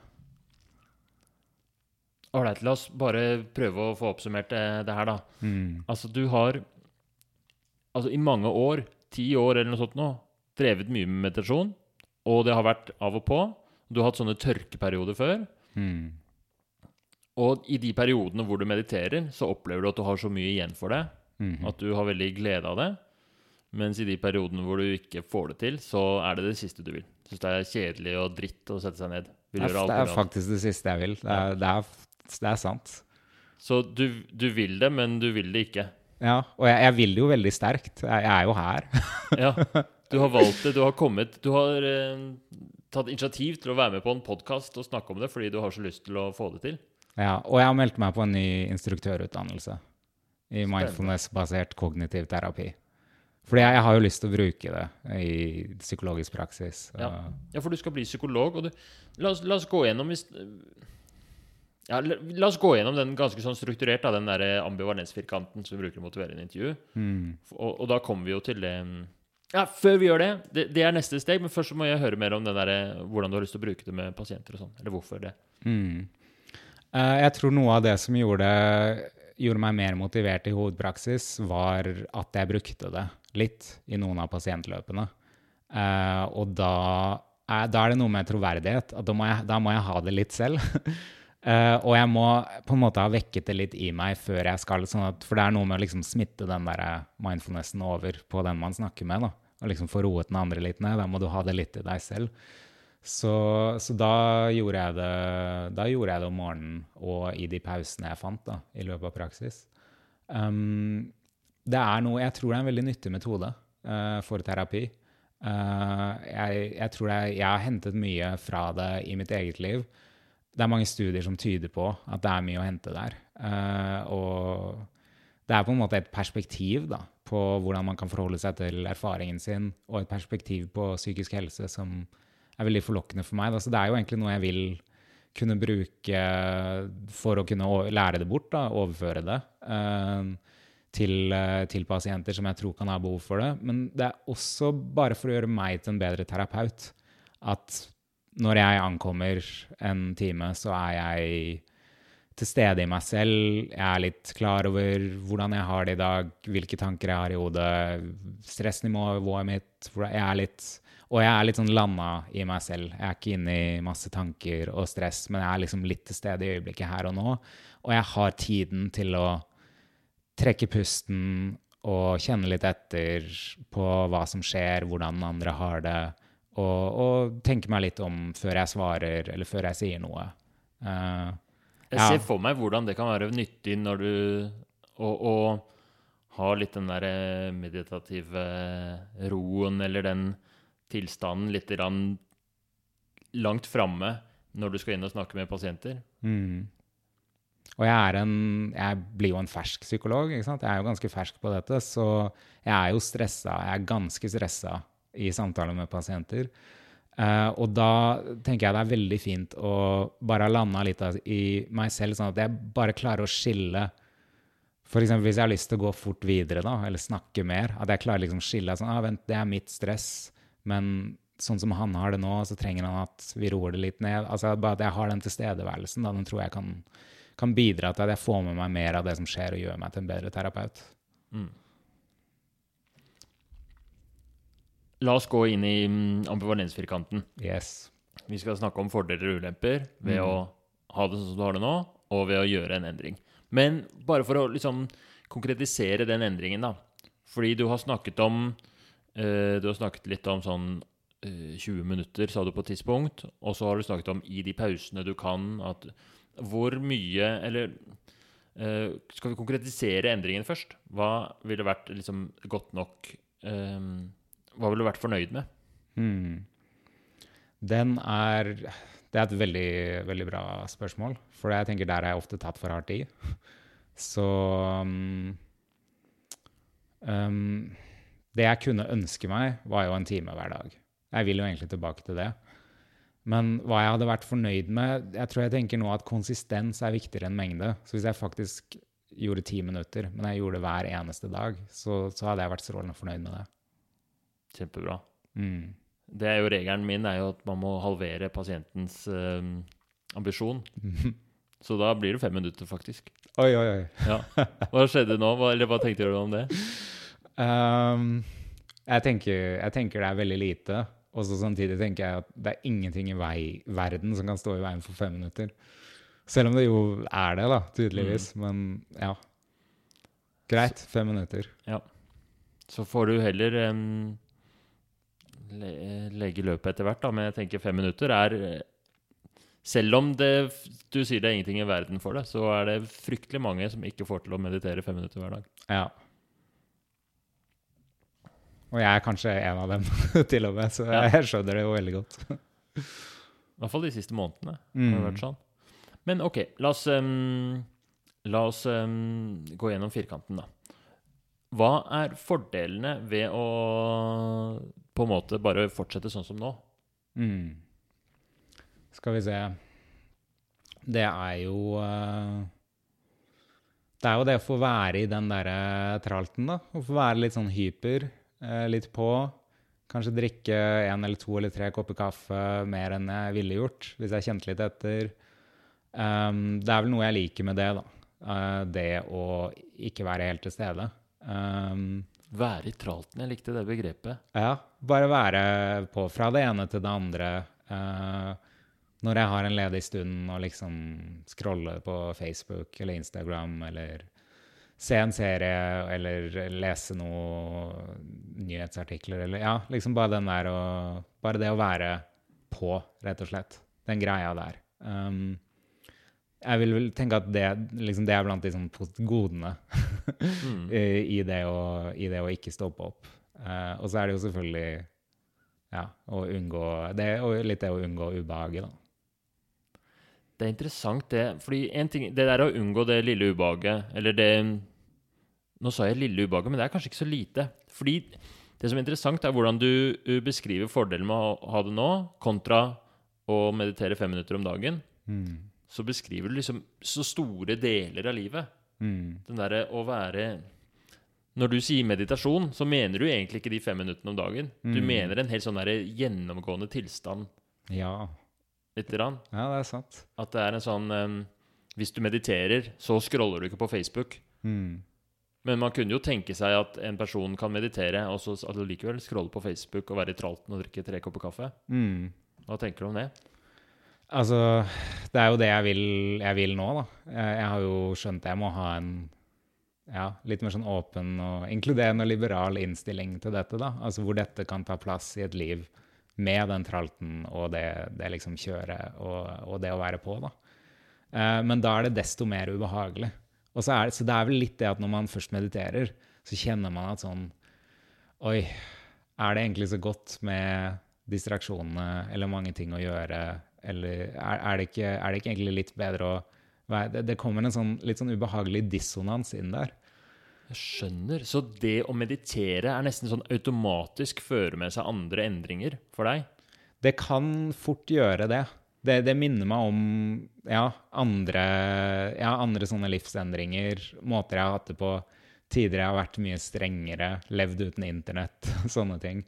Ålreit, la oss bare prøve å få oppsummert det, det her, da. Mm. Altså, du har altså, i mange år, ti år eller noe sånt nå, drevet mye med meditasjon, og det har vært av og på. Du har hatt sånne tørkeperioder før. Mm. Og i de periodene hvor du mediterer, så opplever du at du har så mye igjen for det, Mhm. at du har veldig glede av det. Mens i de periodene hvor du ikke får det til, så er det det siste du vil. Syns det er kjedelig og dritt å sette seg ned. Det er, det er faktisk det siste jeg vil. Det er, det er, det er sant. Så du, du vil det, men du vil det ikke. Ja, og jeg, jeg vil det jo veldig sterkt. Jeg, jeg er jo her. <laughs> Ja, du har valgt det. Du har kommet Du har eh, tatt initiativ til å være med på en podkast og snakke om det fordi du har så lyst til å få det til. Ja, og jeg har meldt meg på en ny instruktørutdannelse i mindfulness-basert kognitiv terapi. Fordi jeg, jeg har jo lyst til å bruke det i psykologisk praksis. Ja. Ja, for du skal bli psykolog, og du La oss, la oss gå gjennom hvis ja, la, la oss gå gjennom den ganske sånn strukturert, da, den der ambivalensfirkanten som vi bruker å motivere i en intervju. Mm. Og, og da kommer vi jo til det Ja, før vi gjør det, det Det er neste steg, men først så må jeg høre mer om den der, hvordan du har lyst til å bruke det med pasienter og sånn. Eller hvorfor det. Mm. Eh, jeg tror noe av det som gjorde, gjorde meg mer motivert i hovedpraksis, var at jeg brukte det litt i noen av pasientløpene. Uh, og da er, da er det noe med troverdighet. At da må jeg, da må jeg ha det litt selv. uh, <laughs> og jeg må på en måte ha vekket det litt i meg før jeg skal. Sånn at, for det er noe med å liksom smitte den der mindfulnessen over på den man snakker med. Da, og liksom få roet den andre litt ned. Da må du ha det litt i deg selv. Så, så da, gjorde jeg det, da gjorde jeg det om morgenen og i de pausene jeg fant da, i løpet av praksis. Um, det er noe, Jeg tror det er en veldig nyttig metode uh, for terapi. Uh, jeg, jeg tror det, jeg har hentet mye fra det i mitt eget liv. Det er mange studier som tyder på at det er mye å hente der. Uh, og det er på en måte et perspektiv da, på hvordan man kan forholde seg til erfaringen sin, og et perspektiv på psykisk helse som er veldig forlokkende for meg. Da. Så det er jo egentlig noe jeg vil kunne bruke for å kunne lære det bort, da, overføre det eh, til, eh, til pasienter som jeg tror kan ha behov for det. Men det er også bare for å gjøre meg til en bedre terapeut. At når jeg ankommer en time, så er jeg til stede i meg selv. Jeg er litt klar over hvordan jeg har det i dag, hvilke tanker jeg har i hodet, stressnivået mitt. Jeg er litt, og jeg er litt sånn landa i meg selv. Jeg er ikke inne i masse tanker og stress, men jeg er liksom litt til stede i øyeblikket her og nå. Og jeg har tiden til å trekke pusten og kjenne litt etter på hva som skjer, hvordan andre har det, og, og tenke meg litt om før jeg svarer eller før jeg sier noe. Uh, Jeg Ja. ser for meg hvordan det kan være nyttig når du å, og ha litt den der eh, meditative roen eller den tilstanden litt langt framme når du skal inn og snakke med pasienter. Mm. Og jeg, en, jeg blir jo en fersk psykolog. ikke sant? Jeg er jo ganske fersk på dette, så jeg er jo stressa. Jeg er ganske stressa i samtaler med pasienter. Uh, og da tenker jeg det er veldig fint å bare ha landa litt i meg selv, sånn at jeg bare klarer å skille F.eks. hvis jeg har lyst til å gå fort videre da, eller snakke mer, at jeg klarer liksom å skille sånn, ah, vent, det er mitt stress, men sånn som han har det nå, så trenger han at vi roer det litt ned. Altså Bare at jeg har den tilstedeværelsen, da, den tror jeg kan, kan bidra til at jeg får med meg mer av det som skjer, og gjør meg til en bedre terapeut. La oss gå inn i mm, ambivalensfirkanten. Yes. Vi skal snakke om fordeler og ulemper ved å ha det sånn som du har det nå, og ved å gjøre en endring. Men bare for å liksom konkretisere den endringen, da. Fordi du har snakket om eh, Du har snakket litt om sånn eh, 20 minutter, sa du på et tidspunkt. Og så har du snakket om i de pausene du kan, at hvor mye Eller uh, skal vi konkretisere endringen først? Hva ville vært liksom godt nok um, Hva ville du vært fornøyd med? Hmm. Den er Det er et veldig, veldig bra spørsmål. For jeg tenker der er jeg ofte tatt for hardt i. Så um, um, Det jeg kunne ønske meg, var jo en time hver dag. Jeg vil jo egentlig tilbake til det. Men hva jeg hadde vært fornøyd med Jeg tror jeg tenker nå at konsistens er viktigere enn mengde. Så hvis jeg faktisk gjorde ti minutter, men jeg gjorde det hver eneste dag, så, så hadde jeg vært strålende fornøyd med det. Kjempebra. Mm. Det er jo Regelen min er jo at man må halvere pasientens eh, ambisjon. Så da blir det fem minutter, faktisk. Oi, oi, oi. Ja. Hva skjedde nå? Hva, eller hva tenkte du om det? Um, jeg, tenker, jeg tenker det er veldig lite. Og så samtidig tenker jeg at det er ingenting i vei, verden som kan stå i veien for fem minutter. Selv om det jo er det, da, tydeligvis. Men ja. Greit. Fem minutter. Ja. Så får du heller um, le, legge løpet etter hvert, da. Men jeg tenker fem minutter er Selv om det, du sier det er ingenting i verden for det, så er det fryktelig mange som ikke får til å meditere fem minutter hver dag. Ja. Og jeg er kanskje en av dem, <laughs> til og med, så Ja. jeg skjønner det jo veldig godt. I hvert fall de siste månedene. har Mm. det vært sånn. Men OK, la oss, um, la oss um, gå gjennom firkanten, da. Hva er fordelene ved å på en måte bare fortsette sånn som nå? Mm. Skal vi se Det er jo uh Det er jo det å få være i den derre tralten, da. Å få være litt sånn hyper, eh, litt på. Kanskje drikke en eller to eller tre kopper kaffe mer enn jeg ville gjort hvis jeg kjente litt etter. Um, det er vel noe jeg liker med det, da. Uh, det å ikke være helt til stede. Um, Være i tralten. Jeg likte det begrepet. ja, bare være på fra det ene til det andre. Uh, når jeg har en ledig stund og liksom scrolle på Facebook eller Instagram eller se en serie eller lese noen nyhetsartikler eller Ja, liksom bare den der å Bare det å være på, rett og slett. Den greia der. Um, jeg vil vel tenke at det, liksom, det er blant de sånn godene Mm. <laughs> i, det å, i det å ikke stoppe opp. Uh, og så er det jo selvfølgelig ja, å unngå det, og litt det å unngå ubehaget, da. Det er interessant, det. Fordi en ting, det der å unngå det lille ubehaget, eller det Nå sa jeg lille ubehaget, men det er kanskje ikke så lite. Fordi det som er interessant, er hvordan du uh, beskriver fordelen med å ha det nå, kontra å meditere fem minutter om dagen. Mm. Så beskriver du liksom så store deler av livet. Mm. Den derre å være Når du sier meditasjon, så mener du egentlig ikke de fem minuttene om dagen. Du Mm. mener en helt sånn der gjennomgående tilstand, Ja. Litt. Rann. ja, det er sant. At det er en sånn um, Hvis du mediterer, så scroller du ikke på Facebook. Mm. Men man kunne jo tenke seg at en person kan meditere, og så likevel scrolle på Facebook og være i tralten og drikke tre kopper kaffe. Mm. Hva tenker du om det? Altså, det er jo det jeg vil, jeg vil nå, da. Jeg, jeg har jo skjønt jeg må ha en ja, litt mer sånn åpen og inkluderende og liberal innstilling til dette, da. Altså hvor dette kan ta plass i et liv med den tralten og det, det liksom kjøret og, og det å være på, da. Eh, men da er det desto mer ubehagelig. Så er, det, så det er vel litt det at når man først mediterer, så kjenner man at sånn Oi, er det egentlig så godt med distraksjonene eller mange ting å gjøre? Eller er, er, det, ikke, er det ikke egentlig litt bedre å være Det, det kommer en sånn litt sånn ubehagelig dissonans inn der. Jeg skjønner. Så det å meditere er nesten sånn automatisk fører med seg andre endringer for deg? Det kan fort gjøre det. Det, det minner meg om ja, andre, ja, andre sånne livsendringer, måter jeg har hatt det på. Tidligere jeg har vært mye strengere, levd uten internett, <laughs> sånne ting.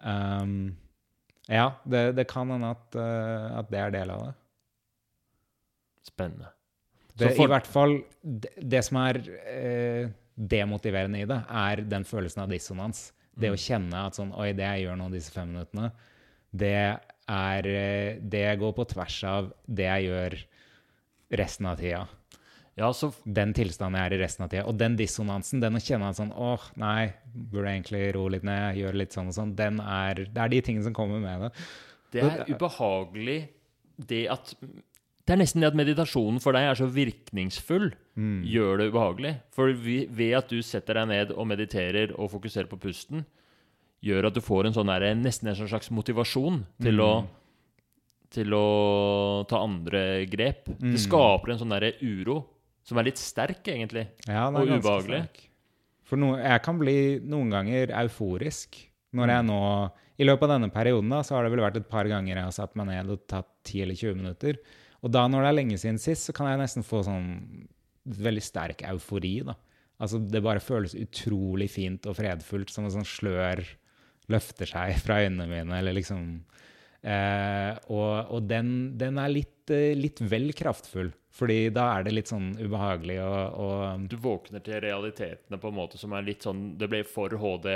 Um, ja, det, det kan hende at, uh, at det er del av det. Spennende. Det, Så for- I hvert fall det, som er uh, demotiverende i det, er den følelsen av dissonans. Det å kjenne at sånn Oi, det jeg gjør nå disse fem minuttene, det er det Det går på tvers av det jeg gjør resten av tida. Ja, så Den tilstanden jeg er i resten av tida. Og den dissonansen, den å kjenne at sånn Åh, nei, burde jeg egentlig roe litt ned, gjøre litt sånn og sånn, den er Det er de tingene som kommer med det. Det er ubehagelig det at Det er nesten det at meditasjonen for deg er så virkningsfull, gjør det ubehagelig. For ved at du setter deg ned og mediterer og fokuserer på pusten, gjør at du får en sånn der, nesten en slags motivasjon til å til å ta andre grep. Det skaper en sånn der uro som er litt sterk, egentlig. Ja, Og ubehagelig. sterk. For no, jeg kan bli noen ganger euforisk. Når jeg nå, I løpet av denne perioden da, så har det vel vært et par ganger jeg har satt meg ned og tatt 10 eller 20 minutter. Og da når det er lenge siden sist, så kan jeg nesten få sånn veldig sterk eufori. da. Altså Det bare føles utrolig fint og fredfullt, som en sånn slør løfter seg <laughs> fra øynene mine, eller liksom eh, Og, og den, den er litt, eh, litt vel kraftfull, fordi da er det litt sånn ubehagelig og, og Du våkner til realitetene på en måte som er litt sånn Det ble for HD,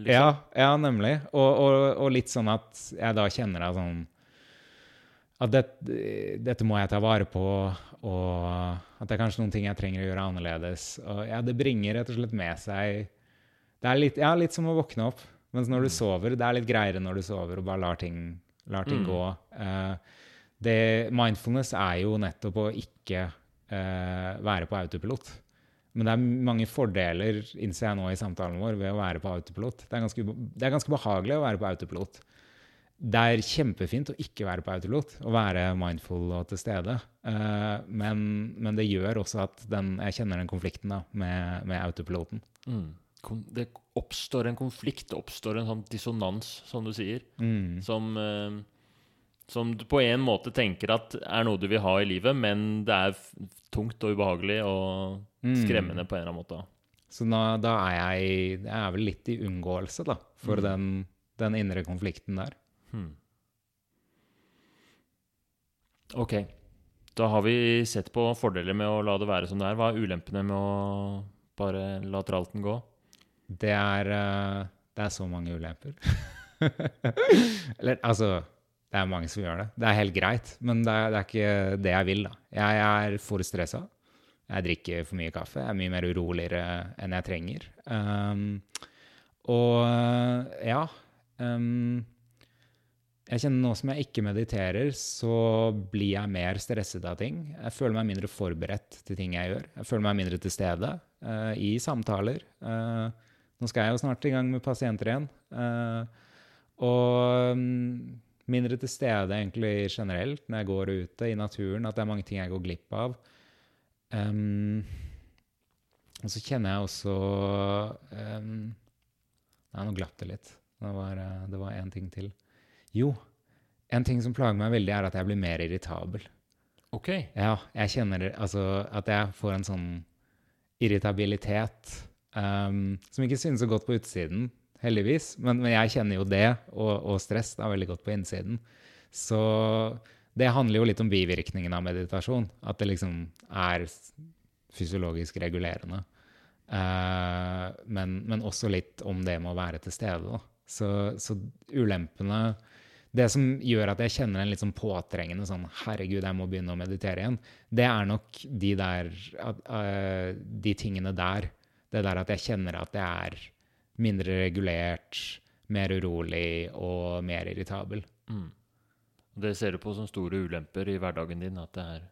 liksom. Ja, ja nemlig. Og, og, litt sånn at jeg da kjenner at sånn At det, dette må jeg ta vare på, og at det er kanskje noen ting jeg trenger å gjøre annerledes. Og ja, det bringer rett og slett med seg Det er litt, ja, litt som å våkne opp. Mens når du sover, det er litt greiere når du sover og bare lar ting, lar ting Mm. gå. Uh, det, mindfulness er jo nettopp å ikke uh, være på autopilot. Men det er mange fordeler, innser jeg nå i samtalen vår, ved å være på autopilot. Det er ganske, det er ganske behagelig å være på autopilot. Det er kjempefint å ikke være på autopilot, å være mindful og til stede. Uh, men, men det gjør også at den, jeg kjenner den konflikten da, med, med autopiloten. Mm. Det oppstår en konflikt, det oppstår en sånn dissonans, som du sier, Mm. som, eh, som du på en måte tenker at er noe du vil ha i livet, men det er tungt og ubehagelig og Mm. skremmende på en eller annen måte. Så da, da er jeg, jeg er vel litt i unngåelse da, for den, den indre konflikten der. Hmm. Ok, da har vi sett på fordeler med å la det være som det er. Hva er ulempene med å bare la tralten gå? Det er, eh, det er så mange ulemper. <laughs> Eller altså Det er mange som gjør det. Det er helt greit, men det er, det er ikke det jeg vil. da. Jeg er for stressa. Jeg drikker for mye kaffe. Jeg er mye mer uroligere enn jeg trenger. Um, og ja um, Jeg kjenner nå som jeg ikke mediterer, så blir jeg mer stresset av ting. Jeg føler meg mindre forberedt til ting jeg gjør. Jeg føler meg mindre til stede uh, i samtaler. Eh, nå skal jeg jo snart i gang med pasienter igjen. Eh, og mm, mindre til stede egentlig generelt når jeg går ute i naturen. At det er mange ting jeg går glipp av. Um, og så kjenner jeg også um, Nei, nå glapp det litt. Det var, det var en ting til. Jo, en ting som plager meg veldig, er at jeg blir mer irritabel. Ok. Ja, jeg kjenner altså, at jeg får en sånn irritabilitet um, som ikke synes så godt på utsiden, heldigvis. Men, men jeg kjenner jo det, og, og stress, da, veldig godt på innsiden. Så det handler jo litt om bivirkningen av meditasjon. At det liksom er fysiologisk regulerende. Uh, men, men også litt om det med å være til stede. Så, så ulempene Det som gjør at jeg kjenner en litt sånn påtrengende sånn Herregud, jeg må begynne å meditere igjen. Det er nok de der eh, De tingene der. Det der at jeg kjenner at jeg er mindre regulert, mer urolig og mer irritabel. Mm. Det ser du på som store ulemper i hverdagen din. At det er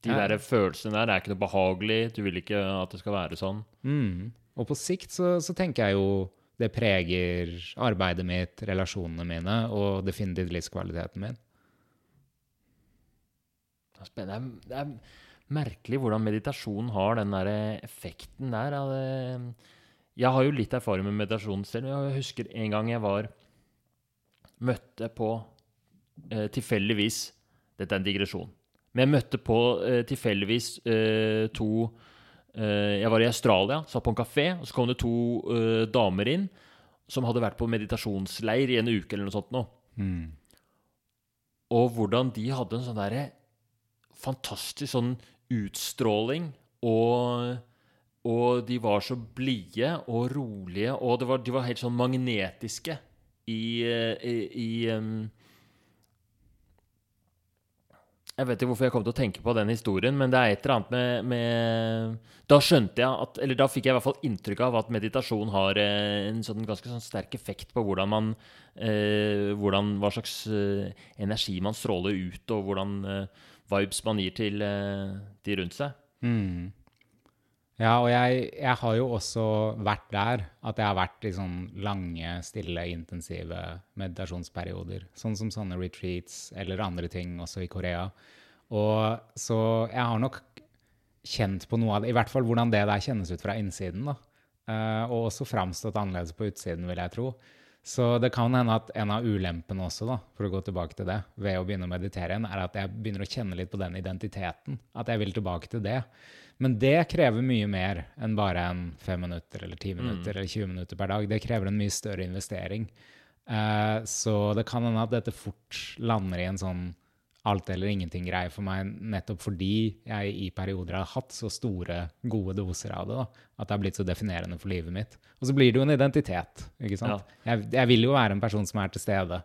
De Ja. der følelsene der er ikke noe behagelig. Du vil ikke at det skal være sånn. Mm. Og på sikt så, så tenker jeg jo det preger arbeidet mitt, relasjonene mine og definitivt livskvaliteten min. Det er det er merkelig hvordan meditasjon har den der effekten der. det- Jeg har jo litt erfaring med meditasjon selv. Jeg husker en gang jeg var Møtte på eh, tilfeldigvis Dette er en digresjon. Men jeg møtte på eh, tilfeldigvis eh, to eh, Jeg var i Australia, satt på en kafé, og så kom det to eh, damer inn som hadde vært på meditasjonsleir i en uke eller noe sånt nå. Mm. Og hvordan de hadde en sånn derre fantastisk sånn utstråling, og, og de var så blide og rolige, og var, de var helt sånn magnetiske i, eh, i, i um Jeg vet ikke hvorfor jeg kom til å tenke på den historien, men det er et eller annet med, med Da skjønte jeg at Eller da fikk jeg i hvert fall inntrykk av at meditasjon har eh, en sånn ganske sånn sterk effekt på hvordan man eh, hvordan, Hva slags eh, energi man stråler ut, og hvordan eh, vibes man gir til eh, de rundt seg. Mm. Ja, og jeg, jeg har jo også vært der. At jeg har vært i sånn lange, stille, intensive meditasjonsperioder. Sånn som sånne retreats eller andre ting også i Korea. Og så jeg har nok kjent på noe av det, i hvert fall hvordan det der kjennes ut fra innsiden. da. Uh, og også framstått annerledes på utsiden, vil jeg tro. Så det kan hende at en av ulempene også, da, for å gå tilbake til det, ved å begynne å meditere igjen, er at jeg begynner å kjenne litt på den identiteten. At jeg vil tilbake til det. Men det krever mye mer enn bare en fem minutter eller ti minutter eller 20 minutter per dag. Det krever en mye større investering. Eh, så det kan hende at dette fort lander i en sånn alt eller ingenting-greie for meg, nettopp fordi jeg i perioder har hatt så store, gode doser av det. da, At det har blitt så definerende for livet mitt. Og så blir det jo en identitet. ikke sant? Jeg, jeg vil jo være en person som er til stede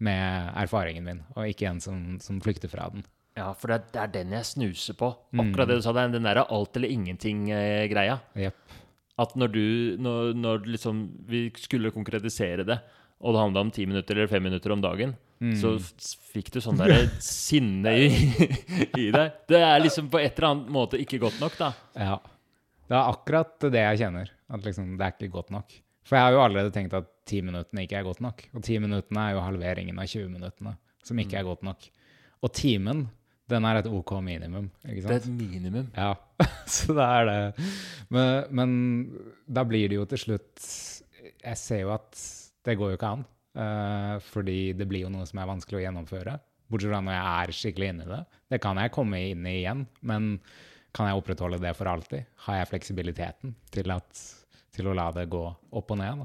med erfaringen min, og ikke en som, som flykter fra den. Ja, for det er, den jeg snuser på. Akkurat det du sa, er den derre alt eller ingenting-greia. Yep. At når du Når, når liksom vi skulle konkretisere det, og det handla om ti minutter eller fem minutter om dagen, så fikk du sånn derre <laughs> sinne i, i deg. Det er liksom på et eller annet måte ikke godt nok, da. Ja. Det er akkurat det jeg kjenner. At liksom, det er ikke godt nok. For jeg har jo allerede tenkt at ti minuttene ikke er godt nok. Og ti minuttene er jo halveringen av 20 minuttene, som ikke er godt nok. Og timen, den er et OK minimum. ikke Det er et minimum. Ja, <laughs> så det er det. Men, men da blir det jo til slutt Jeg ser jo at det går jo ikke an. Eh, fordi det blir jo noe som er vanskelig å gjennomføre. Bortsett fra når jeg er skikkelig inne i det. Det kan jeg komme inn i igjen, men kan jeg opprettholde det for alltid? Har jeg fleksibiliteten til, at, til å la det gå opp og ned?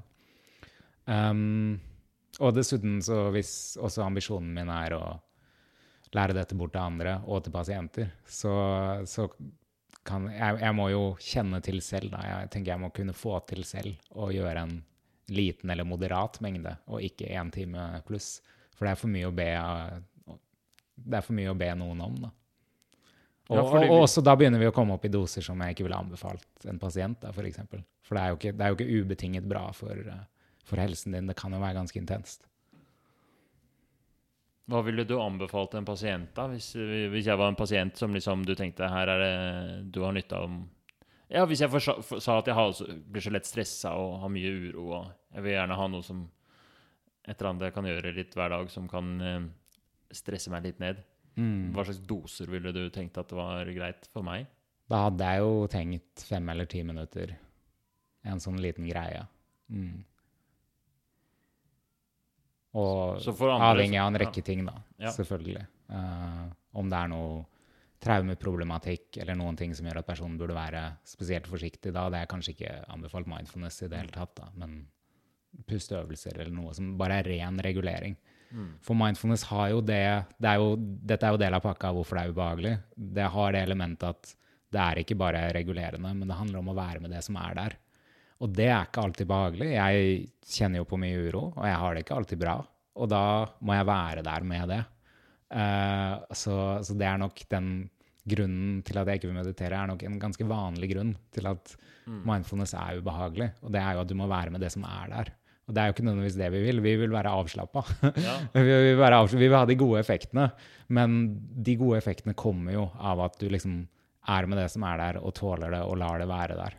Um, og dessuten, så hvis også ambisjonen min er å lære dette bort til andre og til pasienter, så, så kan jeg, jeg må jo kjenne til selv, da. Jeg tenker jeg må kunne få til selv å gjøre en liten eller moderat mengde, og ikke én time pluss. For det er for mye å be mye å be noen om, da. Og, Ja, og, og også da begynner vi å komme opp i doser som jeg ikke ville anbefalt en pasient, da, for eksempel. For det er ikke, det er jo ikke ubetinget bra for, for helsen din. Det kan jo være ganske intenst. Hva ville du anbefalt en pasient, da? Hvis, hvis jeg var en pasient som liksom du tenkte her er det du har nytte av Ja, hvis jeg forsa- for, sa at jeg har, blir så lett stressa og har mye uro, og jeg vil gjerne ha noe som Et eller annet jeg kan gjøre litt hver dag som kan eh, stresse meg litt ned. Mm. Hva slags doser ville du tenkt at det var greit for meg? Da hadde jeg jo tenkt fem eller ti minutter. En sånn liten greie. Mm. Og for avhengig av en ja. rekke ting, da. Ja. Selvfølgelig. Uh, om det er noe traumeproblematikk eller noen ting som gjør at personen burde være spesielt forsiktig da. Det er kanskje ikke anbefalt mindfulness i det hele tatt, da, men pusteøvelser eller noe som bare er ren regulering. For mindfulness har jo det, det er jo, Dette er jo del av pakka hvorfor det er ubehagelig. Det har det elementet at det er ikke bare regulerende, men det handler om å være med det som er der. Og det er ikke alltid behagelig. Jeg kjenner jo på mye uro, og jeg har det ikke alltid bra. Og da må jeg være der med det. Uh, så, så det er nok den grunnen til at jeg ikke vil meditere, er nok en ganske vanlig grunn til at mindfulness er ubehagelig. Og det er jo at du må være med det som er der. Og det er jo ikke nødvendigvis det vi vil. Vi vil være avslappa. Ja. <laughs> vi, vil være vi vil ha de gode effektene. Men de gode effektene kommer jo av at du liksom er med det som er der, og tåler det og lar det være der.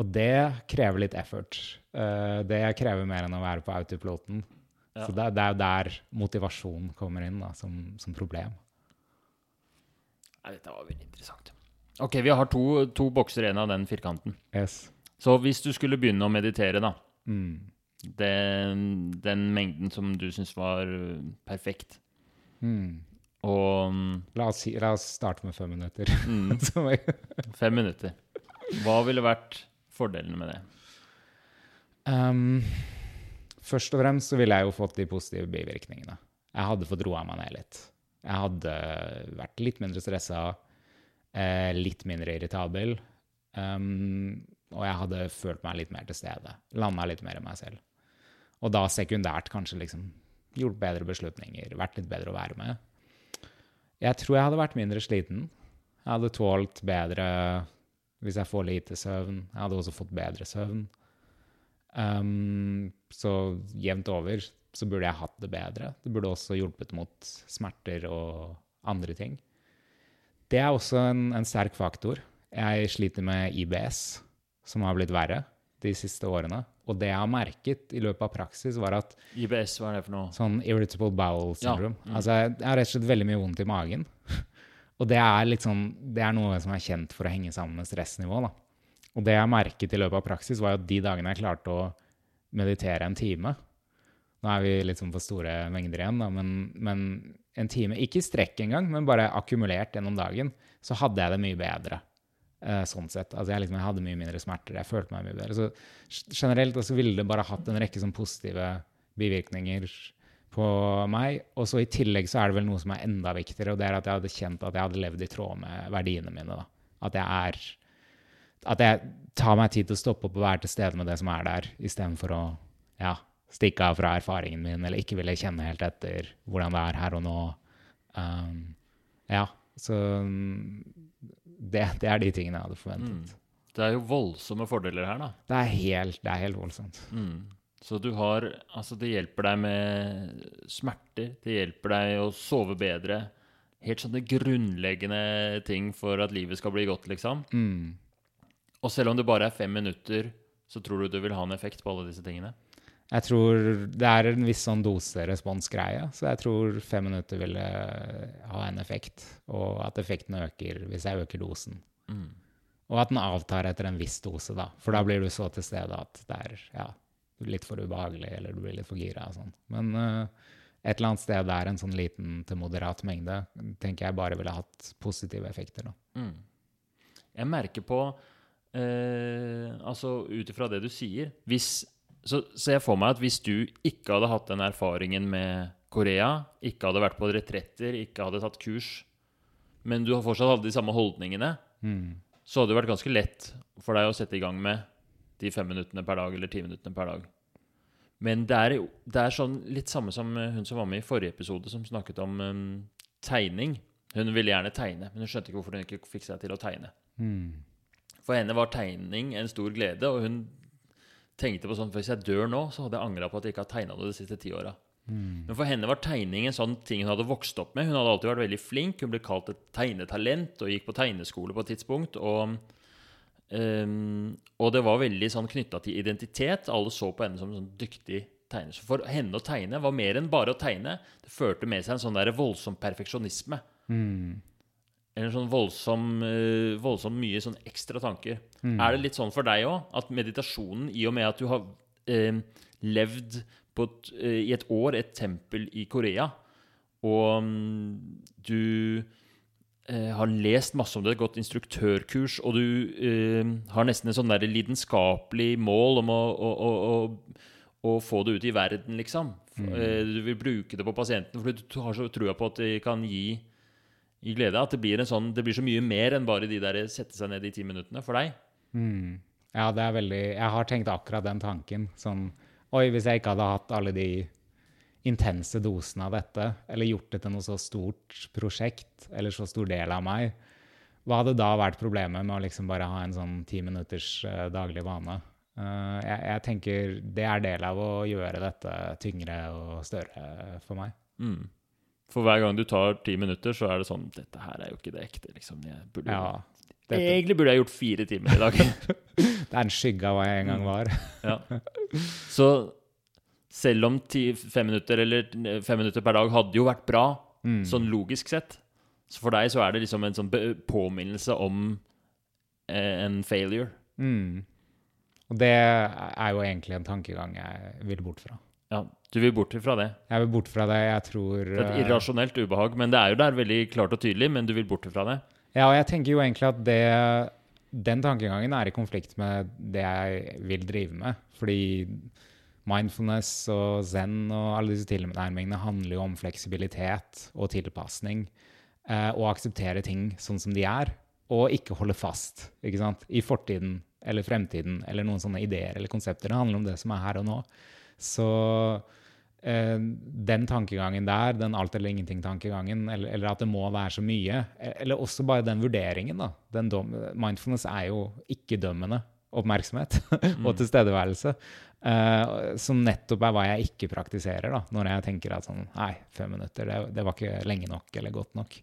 Og det krever litt effort. Eh, det krever mer enn å være på autopiloten. Ja. Så det er jo der motivasjon kommer inn da, som, som problem. Nei, dette var veldig interessant. Ok, vi har to, to bokser igjen av den firkanten. Yes. Så hvis du skulle begynne å meditere, da Mm. den, den mengden som du syns var eh, perfekt. Mm. Og mm, La, oss, la oss starte med fem minutter. mm, <laughs> fem minutter. Hva ville vært fordelene med det? Um, først og fremst så ville jeg jo fått de positive bivirkningene. Jeg hadde fått roa meg ned litt. Jeg hadde vært litt mindre stressa, eh, litt mindre irritabel. Um, og jeg hadde følt meg litt mer til stede. Landa litt mer i meg selv. Og da sekundært kanskje liksom gjort bedre beslutninger, vært litt bedre å være med. Jeg tror jeg hadde vært mindre sliten. Jeg hadde tålt bedre hvis jeg får lite søvn. Jeg hadde også fått bedre søvn. Um, så jevnt over så burde jeg hatt det bedre. Det burde også hjulpet mot smerter og andre ting. Det er også en, en sterk faktor. Jeg sliter med IBS, som har blitt verre de siste årene. Og det jeg har merket i løpet av praksis, var at IBS, hva er det for noe? sånn irritable bowel Ja, syndrome mm. Altså, jeg har rett og slett veldig mye vondt i magen. <laughs> og det er sånn Det er noe som er kjent for å henge sammen med stressnivå, da. Og det jeg merket i løpet av praksis, var at de dagene jeg klarte å meditere en time Nå er vi litt sånn på store mengder igjen, da, men, men en time Ikke i strekk engang, men bare akkumulert gjennom dagen, så hadde jeg det mye bedre. Uh, sånn sett. Altså jeg, liksom, jeg hadde mye mindre smerter. Jeg følte meg mye bedre. Så generelt altså, ville det bare hatt en rekke sånn positive bivirkninger på meg. Og så i tillegg så er det vel noe som er enda viktigere, og det er at jeg hadde kjent at jeg hadde levd i tråd med verdiene mine. da. At jeg er At jeg tar meg tid til å stoppe opp og være til stede med det som er der, istedenfor å ja, stikke av fra erfaringen min, eller ikke ville kjenne helt etter hvordan det er her og nå. Um, ja, så mm, det, det er de tingene jeg hadde forventet. Det er jo voldsomme fordeler her, da. Det, er helt, det er helt voldsomt. Mm. Så du har Altså, det hjelper deg med smerter. Det hjelper deg å sove bedre. Helt sånne grunnleggende ting for at livet skal bli godt, liksom. Mm. Og selv om det bare er fem minutter, så tror du det vil ha en effekt på alle disse tingene? Jeg tror det er en viss sånn dose-respons-greie, så jeg tror fem minutter ville ha en effekt, og at effekten øker hvis jeg øker dosen. Mm. Og at den avtar etter en viss dose, da. For da blir du så til stede at det er ja, litt for ubehagelig, eller du blir litt for gira og sånn. Men uh, et eller annet sted der en sånn liten til moderat mengde tenker jeg bare ville hatt positive effekter, da. Mm. Jeg merker på eh, Altså ut ifra det du sier hvis, Så ser jeg for meg at hvis du ikke hadde hatt den erfaringen med Korea, ikke hadde vært på retretter, ikke hadde tatt kurs, men du har fortsatt hadde de samme holdningene, Mm. så hadde det vært ganske lett for deg å sette i gang med de fem minuttene per dag eller ti minuttene per dag. Men det er, det er sånn litt samme som eh, hun som var med i forrige episode, som snakket om um, tegning. Hun ville gjerne tegne, men hun skjønte ikke hvorfor hun ikke fikk seg til å tegne. Mm. For henne var tegning en stor glede, og hun tenkte på sånn Hvis jeg dør nå, så hadde jeg angra på at jeg ikke har tegna noe de siste ti åra. Mm. Men for henne var tegning en sånn ting hun hadde vokst opp med. Hun hadde alltid vært veldig flink. Hun ble kalt et tegnetalent og gikk på tegneskole på et tidspunkt. Og, um, og det var veldig sånn knytta til identitet. Alle så på henne som en sånn dyktig tegner. Så for henne å tegne var mer enn bare å tegne. Det førte med seg en sånn der voldsom perfeksjonisme. Mm. Eller sånn voldsom, eh, voldsomt mye sånn ekstra tanker. Mm. Er det litt sånn for deg òg, at meditasjonen, i og med at du har eh, levd på et, eh, i et år, et tempel i Korea, og um, du eh, har lest masse om det, gått instruktørkurs, og du eh, har nesten en sånn der lidenskapelig mål om å, å, å, å, få det ut i verden, liksom. Eh, du vil bruke det på pasienten, for du har så trua på at det kan gi i glede. At det blir, en sånn, det blir så mye mer enn bare de der sette seg ned i ti minuttene for deg. Mm. Ja, det er veldig Jeg har tenkt akkurat den tanken. Sånn Oi, hvis jeg ikke hadde hatt alle de intense dosene av dette, eller gjort det til noe så stort prosjekt, eller så stor del av meg, hva hadde da vært problemet med å liksom bare ha en sånn ti minutters uh, daglig vane? Uh, jeg, jeg tenker det er del av å gjøre dette tyngre og større for meg. Mm. For hver gang du tar ti minutter, så er det sånn Dette her er jo ikke det ekte, liksom. Jeg burde, Ja, Egentlig burde jeg gjort fire timer i dag. <laughs> det er en skygge av hva jeg en gang var. <laughs> ja. Så selv om ti, fem, minutter eller fem minutter per dag hadde jo vært bra, Mm. sånn logisk sett, så for deg så er det liksom en sånn påminnelse om eh, en failure. Mm. Og det er jo egentlig en tankegang jeg vil bort fra. Ja, du vil bort fra det. Jeg vil bort fra det. Jeg tror Det er et eh, irrasjonelt ubehag, men det er jo der veldig klart og tydelig, men du vil bort fra det. Ja, og jeg tenker jo egentlig at det, den tankegangen er i konflikt med det jeg vil drive med. Fordi mindfulness og zen og alle disse tilnærmingene handler jo om fleksibilitet og tilpasning. Eh, og akseptere ting sånn som de er, og ikke holde fast ikke sant? i fortiden eller fremtiden eller noen sånne ideer eller konsepter. Det handler om det som er her og nå. Så den tankegangen der, den alt eller ingenting-tankegangen, eller, eller at det må være så mye, e- eller også bare den vurderingen, da. Den dom, mindfulness er jo ikke-dømmende oppmerksomhet <laughs> og tilstedeværelse. eh, som nettopp er hva jeg ikke praktiserer, da, når jeg tenker at sånn Nei, fem minutter, det, det var ikke lenge nok eller godt nok.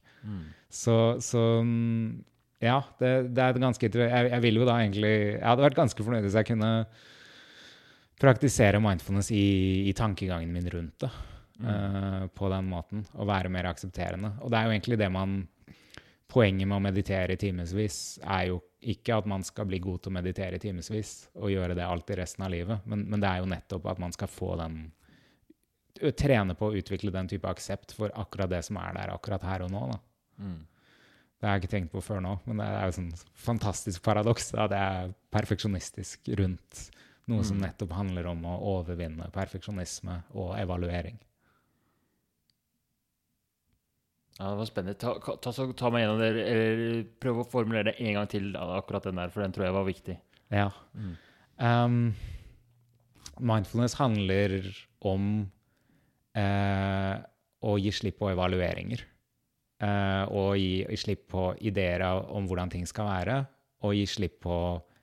Så, så mm, ja, det, det er et ganske jeg, jeg vil jo da egentlig Jeg hadde vært ganske fornøyd hvis jeg kunne praktisere mindfulness i, i tankegangen min rundt det. Uh, på den måten. Og være mer aksepterende. Og det er jo egentlig det man Poenget med å meditere i timevis er jo ikke at man skal bli god til å meditere i timevis og gjøre det alltid resten av livet, men, men det er jo nettopp at man skal få den Trene på å utvikle den type aksept for akkurat det som er der akkurat her og nå. da. Mm. Det har jeg ikke tenkt på før nå, men det er jo sånn fantastisk paradoks. at jeg er perfeksjonistisk rundt noe som nettopp handler om å overvinne perfeksjonisme og evaluering. Ja, det var spennende. Ta, ta, ta, ta meg gjennom det, eller prøv å formulere det en gang til, akkurat den der, for den tror jeg var viktig. Ja. Um, mindfulness handler om uh, å gi slipp på evalueringer. Uh, og gi, gi slipp på ideer om hvordan ting skal være, og gi slipp på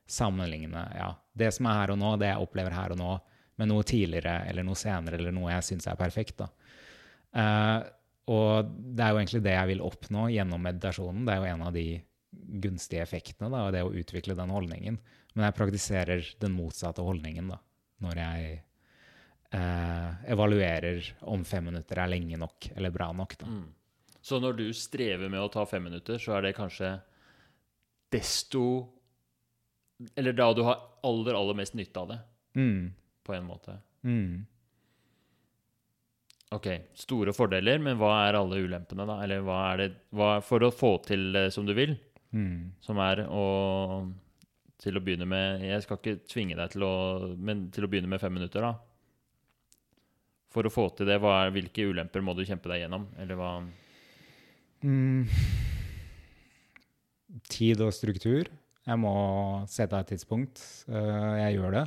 sammenligne ja, det som er her og nå, det jeg opplever her og nå, med noe tidligere eller noe senere eller noe jeg syns er perfekt. Eh, og det er jo egentlig det jeg vil oppnå gjennom meditasjonen. Det er jo en av de gunstige effektene, da, det å utvikle den holdningen. Men jeg praktiserer den motsatte holdningen da, når jeg uh, evaluerer om fem minutter er lenge nok eller bra nok. Da. Så når du strever med å ta fem minutter, så er det kanskje desto Eller da du har aller, aller mest nytte av det, Mm, på en måte. mm. Ok, store fordeler, men hva er alle ulempene, da? Eller hva er det hva, For å få til det som du vil, Mm. som er å Til å begynne med Jeg skal ikke tvinge deg til å Men til å begynne med fem minutter, da. For å få til det, er, hvilke ulemper må du kjempe deg gjennom? Eller hva Mm. Tid og struktur. Jeg må sette av et tidspunkt. Eh, jeg gjør det.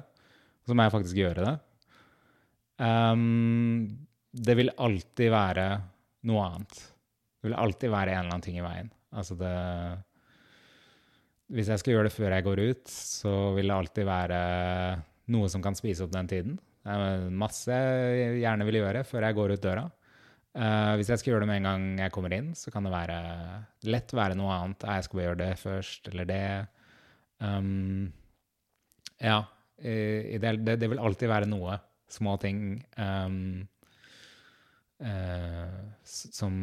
Så må jeg faktisk gjøre det. Um, det vil alltid være noe annet. Det vil alltid være en eller annen ting i veien. Altså det Hvis jeg skal gjøre det før jeg går ut, så vil det alltid være noe som kan spise opp den tiden. Det er masse jeg gjerne vil gjøre før jeg går ut døra. Uh, hvis jeg skal gjøre det med en gang jeg kommer inn, så kan det være lett være noe annet. Jeg skal bare gjøre det først, eller det. Um, ja. i det, det, det vil alltid være noe. Små ting um, uh, som,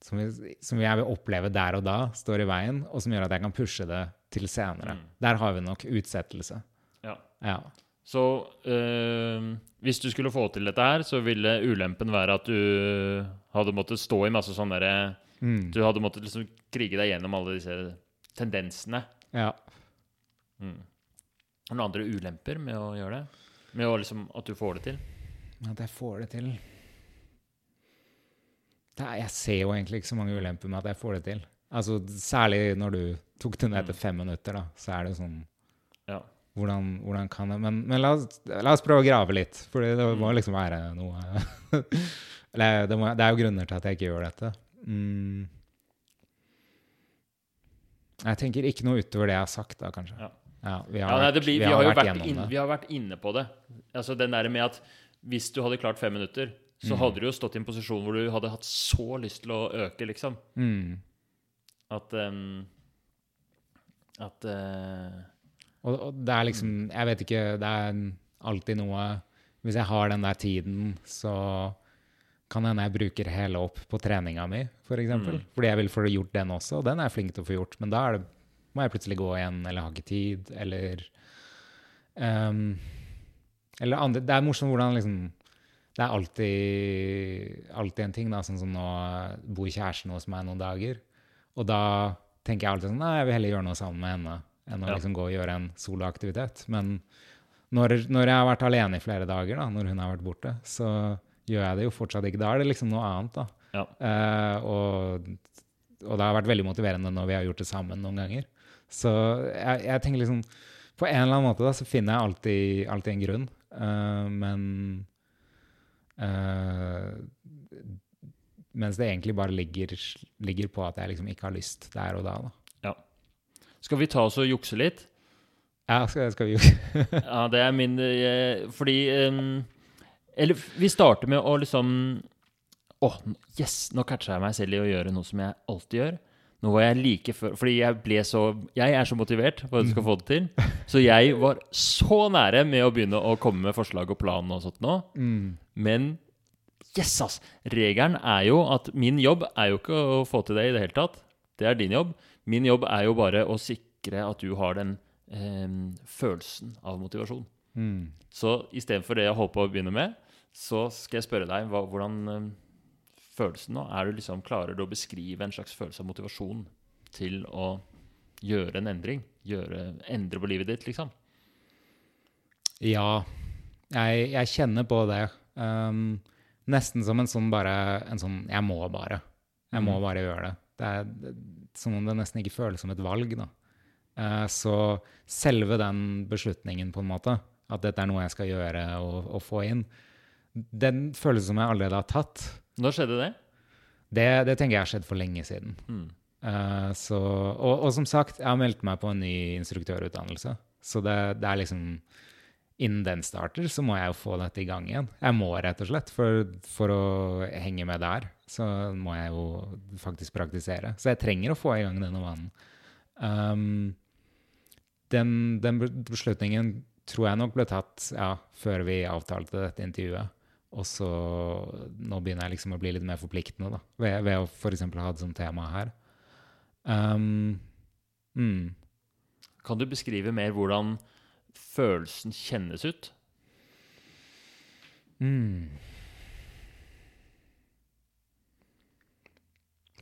som, vi, som jeg vil oppleve der og da, står i veien, og som gjør at jeg kan pushe det til senere. Der har vi nok utsettelse. Ja. Ja. Så øh, hvis du skulle få til dette her, så ville ulempen være at du hadde måttet stå i masse sånne derre Mm. Du hadde måttet liksom krige deg gjennom alle disse tendensene. Ja. Er det noen andre ulemper med å gjøre det? Med å liksom, at du får det til? At jeg får det til det er, Jeg ser jo egentlig ikke så mange ulemper med at jeg får det til. Altså, Særlig når du tok det ned til fem minutter, da, så er det sånn Ja. Hvordan, hvordan kan det Men, men la, oss, la oss prøve å grave litt, for det må liksom være noe <laughs> Eller det, må, det er jo grunner til at jeg ikke gjør dette. Mm. Jeg tenker ikke noe utover det jeg har sagt, da, kanskje. Ja. Ja, vi Ja, har, nei, vært, blir, vi vi, har har jo vært vært gjennom vi har vært inne på det. Altså Den der med at hvis du hadde klart fem minutter, Mm. så hadde du jo stått i en posisjon hvor du hadde hatt så lyst til å øke, liksom. Mm. At um, At uh, Og, og det er liksom Jeg vet ikke, det er alltid noe Hvis jeg har den der tiden, så kan hende jeg bruker hele opp på treninga mi, f.eks. eksempel. Fordi jeg vil få gjort den også, og den er jeg flink til å få gjort. Men da det, må jeg plutselig gå igjen, eller har ikke tid, eller um, Eller andre Det er morsomt hvordan liksom Det er alltid, alltid en ting, da, sånn som nå bor kjæresten hos meg noen dager. Og da tenker jeg alltid sånn Nei, jeg vil heller gjøre noe sammen med henne enn å Ja. liksom gå og gjøre en soloaktivitet. Men når, når jeg har vært alene i flere dager, da, når hun har vært borte, så gjør jeg det jo fortsatt ikke. Da er det liksom noe annet, da. Ja. Eh, og, og det har vært veldig motiverende når vi har gjort det sammen noen ganger. Så jeg, jeg tenker liksom På en eller annen måte da, så finner jeg alltid, alltid en grunn. Eh, men eh, Mens det egentlig bare ligger, ligger på at jeg liksom ikke har lyst der og da. da. ja. Skal vi ta oss og jukse litt? Ja, skal, skal vi jo Ja, det er min eh, Fordi ehm, Eller vi starter med å liksom Åh, yes! Nå catcha jeg meg selv i å gjøre noe som jeg alltid gjør. Nå var jeg like før Fordi jeg ble så Jeg er så motivert for at du skal få det til. Så jeg var så nære med å begynne å komme med forslag og plan og sånt nå. mm. Men yes, ass! Regelen er jo at min jobb er jo ikke å få til det i det hele tatt. Det er din jobb. Min jobb er jo bare å sikre at du har den eh, følelsen av motivasjon. Mm. Så istedenfor det jeg holdt på å begynne med, så skal jeg spørre deg hva, hvordan eh, følelsen nå Er du liksom, Klarer du å beskrive en slags følelse av motivasjon til å gjøre en endring? Gjøre, endre på livet ditt, liksom? Ja, jeg, jeg kjenner på det. Um, nesten som en sånn bare En sånn Jeg må bare. Jeg må Mm. bare gjøre det. Det er det- som om det nesten ikke føles som et valg. da. Uh, så selve den beslutningen, på en måte, at dette er noe jeg skal gjøre og, og få inn, den følelsen som jeg allerede har tatt. Når skjedde det? Det, det tenker jeg har skjedd for lenge siden. Mm. Uh, så, og, og som sagt, jeg har meldt meg på en ny instruktørutdannelse. Så det, det er liksom Innen den starter, så må jeg jo få dette i gang igjen. Jeg må rett og slett. For, for å henge med der, så må jeg jo faktisk praktisere. Så jeg trenger å få i gang denne vanen. Um, den, den beslutningen tror jeg nok ble tatt ja, før vi avtalte dette intervjuet. Og så nå begynner jeg liksom å bli litt mer forpliktende, da. Ved, ved å f.eks. ha det som tema her. Um, mm. Kan du beskrive mer hvordan følelsen kjennes ut? Mm.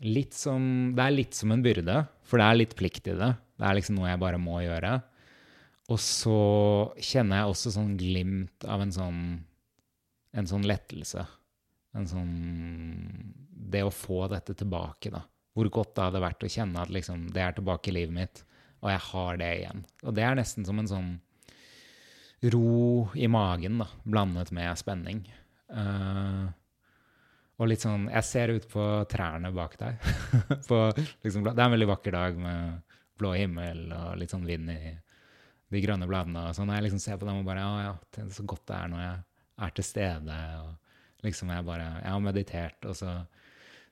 Litt som Det er litt som en byrde, for det er litt plikt i det. Det er liksom noe jeg bare må gjøre. Og så kjenner jeg også sånn glimt av en sånn En sånn lettelse. En sånn Det å få dette tilbake, da. Hvor godt det hadde vært å kjenne at liksom det er tilbake i livet mitt, og jeg har det igjen. Og det er nesten som en sånn ro i magen, da, blandet med spenning. Uh, og litt sånn Jeg ser ut på trærne bak deg. <laughs> på, liksom, det er en veldig vakker dag med blå himmel og litt sånn vind i de grønne bladene. Og sånn, jeg liksom ser på dem og bare Ja, ja, det så godt det er når jeg er til stede. Og liksom jeg bare Jeg har meditert, og så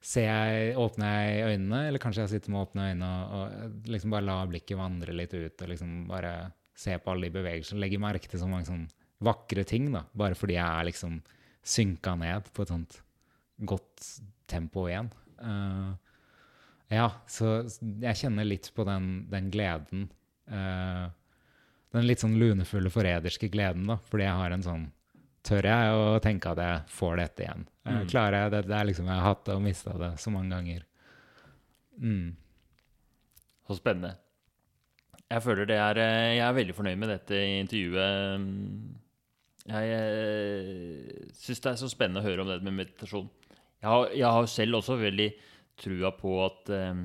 ser jeg, åpner jeg øynene, eller kanskje jeg sitter med åpne øyne og, og liksom bare lar blikket vandre litt ut, og liksom bare se på alle de bevegelsene. Legger merke til så mange sånn vakre ting, da, bare fordi jeg er liksom synka ned på et sånt godt tempo igjen. Uh, ja, så jeg kjenner litt på den, den gleden. eh, den litt sånn lunefulle, forræderske gleden, da, fordi jeg har en sånn Tør jeg å tenke at jeg får dette igjen? Eh, Mm. Klarer jeg det? Det er liksom, Jeg har hatt det og mista det så mange ganger. Mm. Så spennende. Jeg føler det er eh, Jeg er veldig fornøyd med dette intervjuet. Jeg eh, syns det er så spennende å høre om det med meditasjon. Jeg har, jeg har selv også veldig trua på at eh,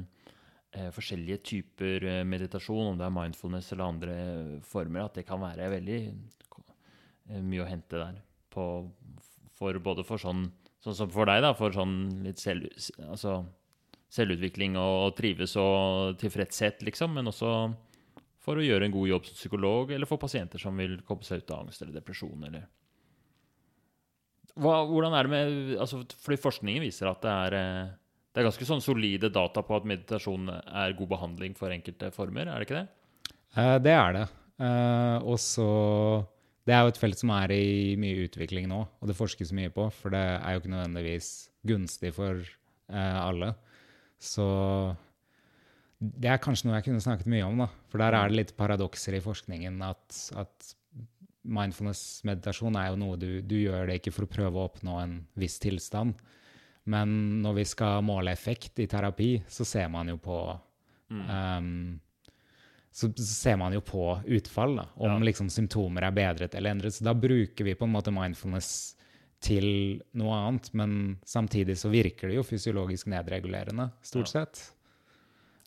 forskjellige typer eh, meditasjon, om det er mindfulness eller andre former, at det kan være veldig eh, mye å hente der. På, for både for sånn, sånn som for deg, da, for sånn litt selv, altså, selvutvikling og trives og tilfredshet, liksom, men også for å gjøre en god jobb som psykolog, eller for pasienter som vil komme seg ut av angst eller depresjon. Eller. Hva, hvordan er det med altså, Fordi forskningen viser at det er, eh, det er ganske sånn solide data på at meditasjon er god behandling for enkelte former, er det ikke det? Eh, det er det. Eh, og så Det er jo et felt som er i mye utvikling nå, og det forskes mye på, for det er jo ikke nødvendigvis gunstig for eh, alle. Så det er kanskje noe jeg kunne snakket mye om, da. For der er det litt paradokser i forskningen at, at mindfulness-meditasjon er jo noe du, du gjør det ikke for å prøve å oppnå en viss tilstand. Men når vi skal måle effekt i terapi, så ser man jo på um, så, så ser man jo på utfall, da, om Ja. liksom symptomer er bedret eller endret. Så da bruker vi på en måte mindfulness til noe annet, men samtidig så virker det jo fysiologisk nedregulerende, stort sett.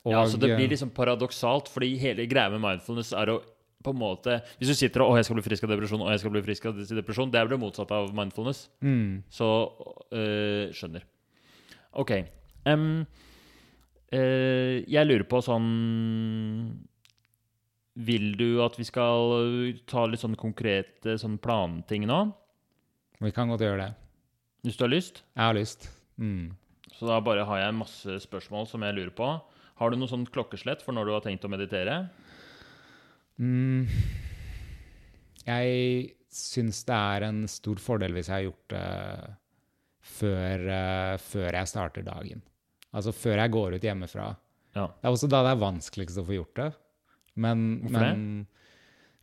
Ja, så det blir liksom paradoksalt, fordi hele greia med mindfulness er å på en måte Hvis du sitter og 'Å, jeg skal bli frisk av depresjon', 'Å, jeg skal bli frisk av depresjon', det er vel det motsatte av mindfulness. mm, Så øh, skjønner. OK. Um, øh, jeg lurer på sånn Vil du at vi skal ta litt sånn konkrete sånn planting nå? vi kan godt gjøre det. Hvis du har lyst? Jeg har lyst. Mm. Så da bare har jeg masse spørsmål som jeg lurer på. Har du noe sånn klokkeslett for når du har tenkt å meditere? Mm. Jeg syns det er en stor fordel hvis jeg har gjort det før, uh, før jeg starter dagen. Altså før jeg går ut hjemmefra. Ja. Det er også da det er vanskeligst å få gjort det. Men, Hvorfor men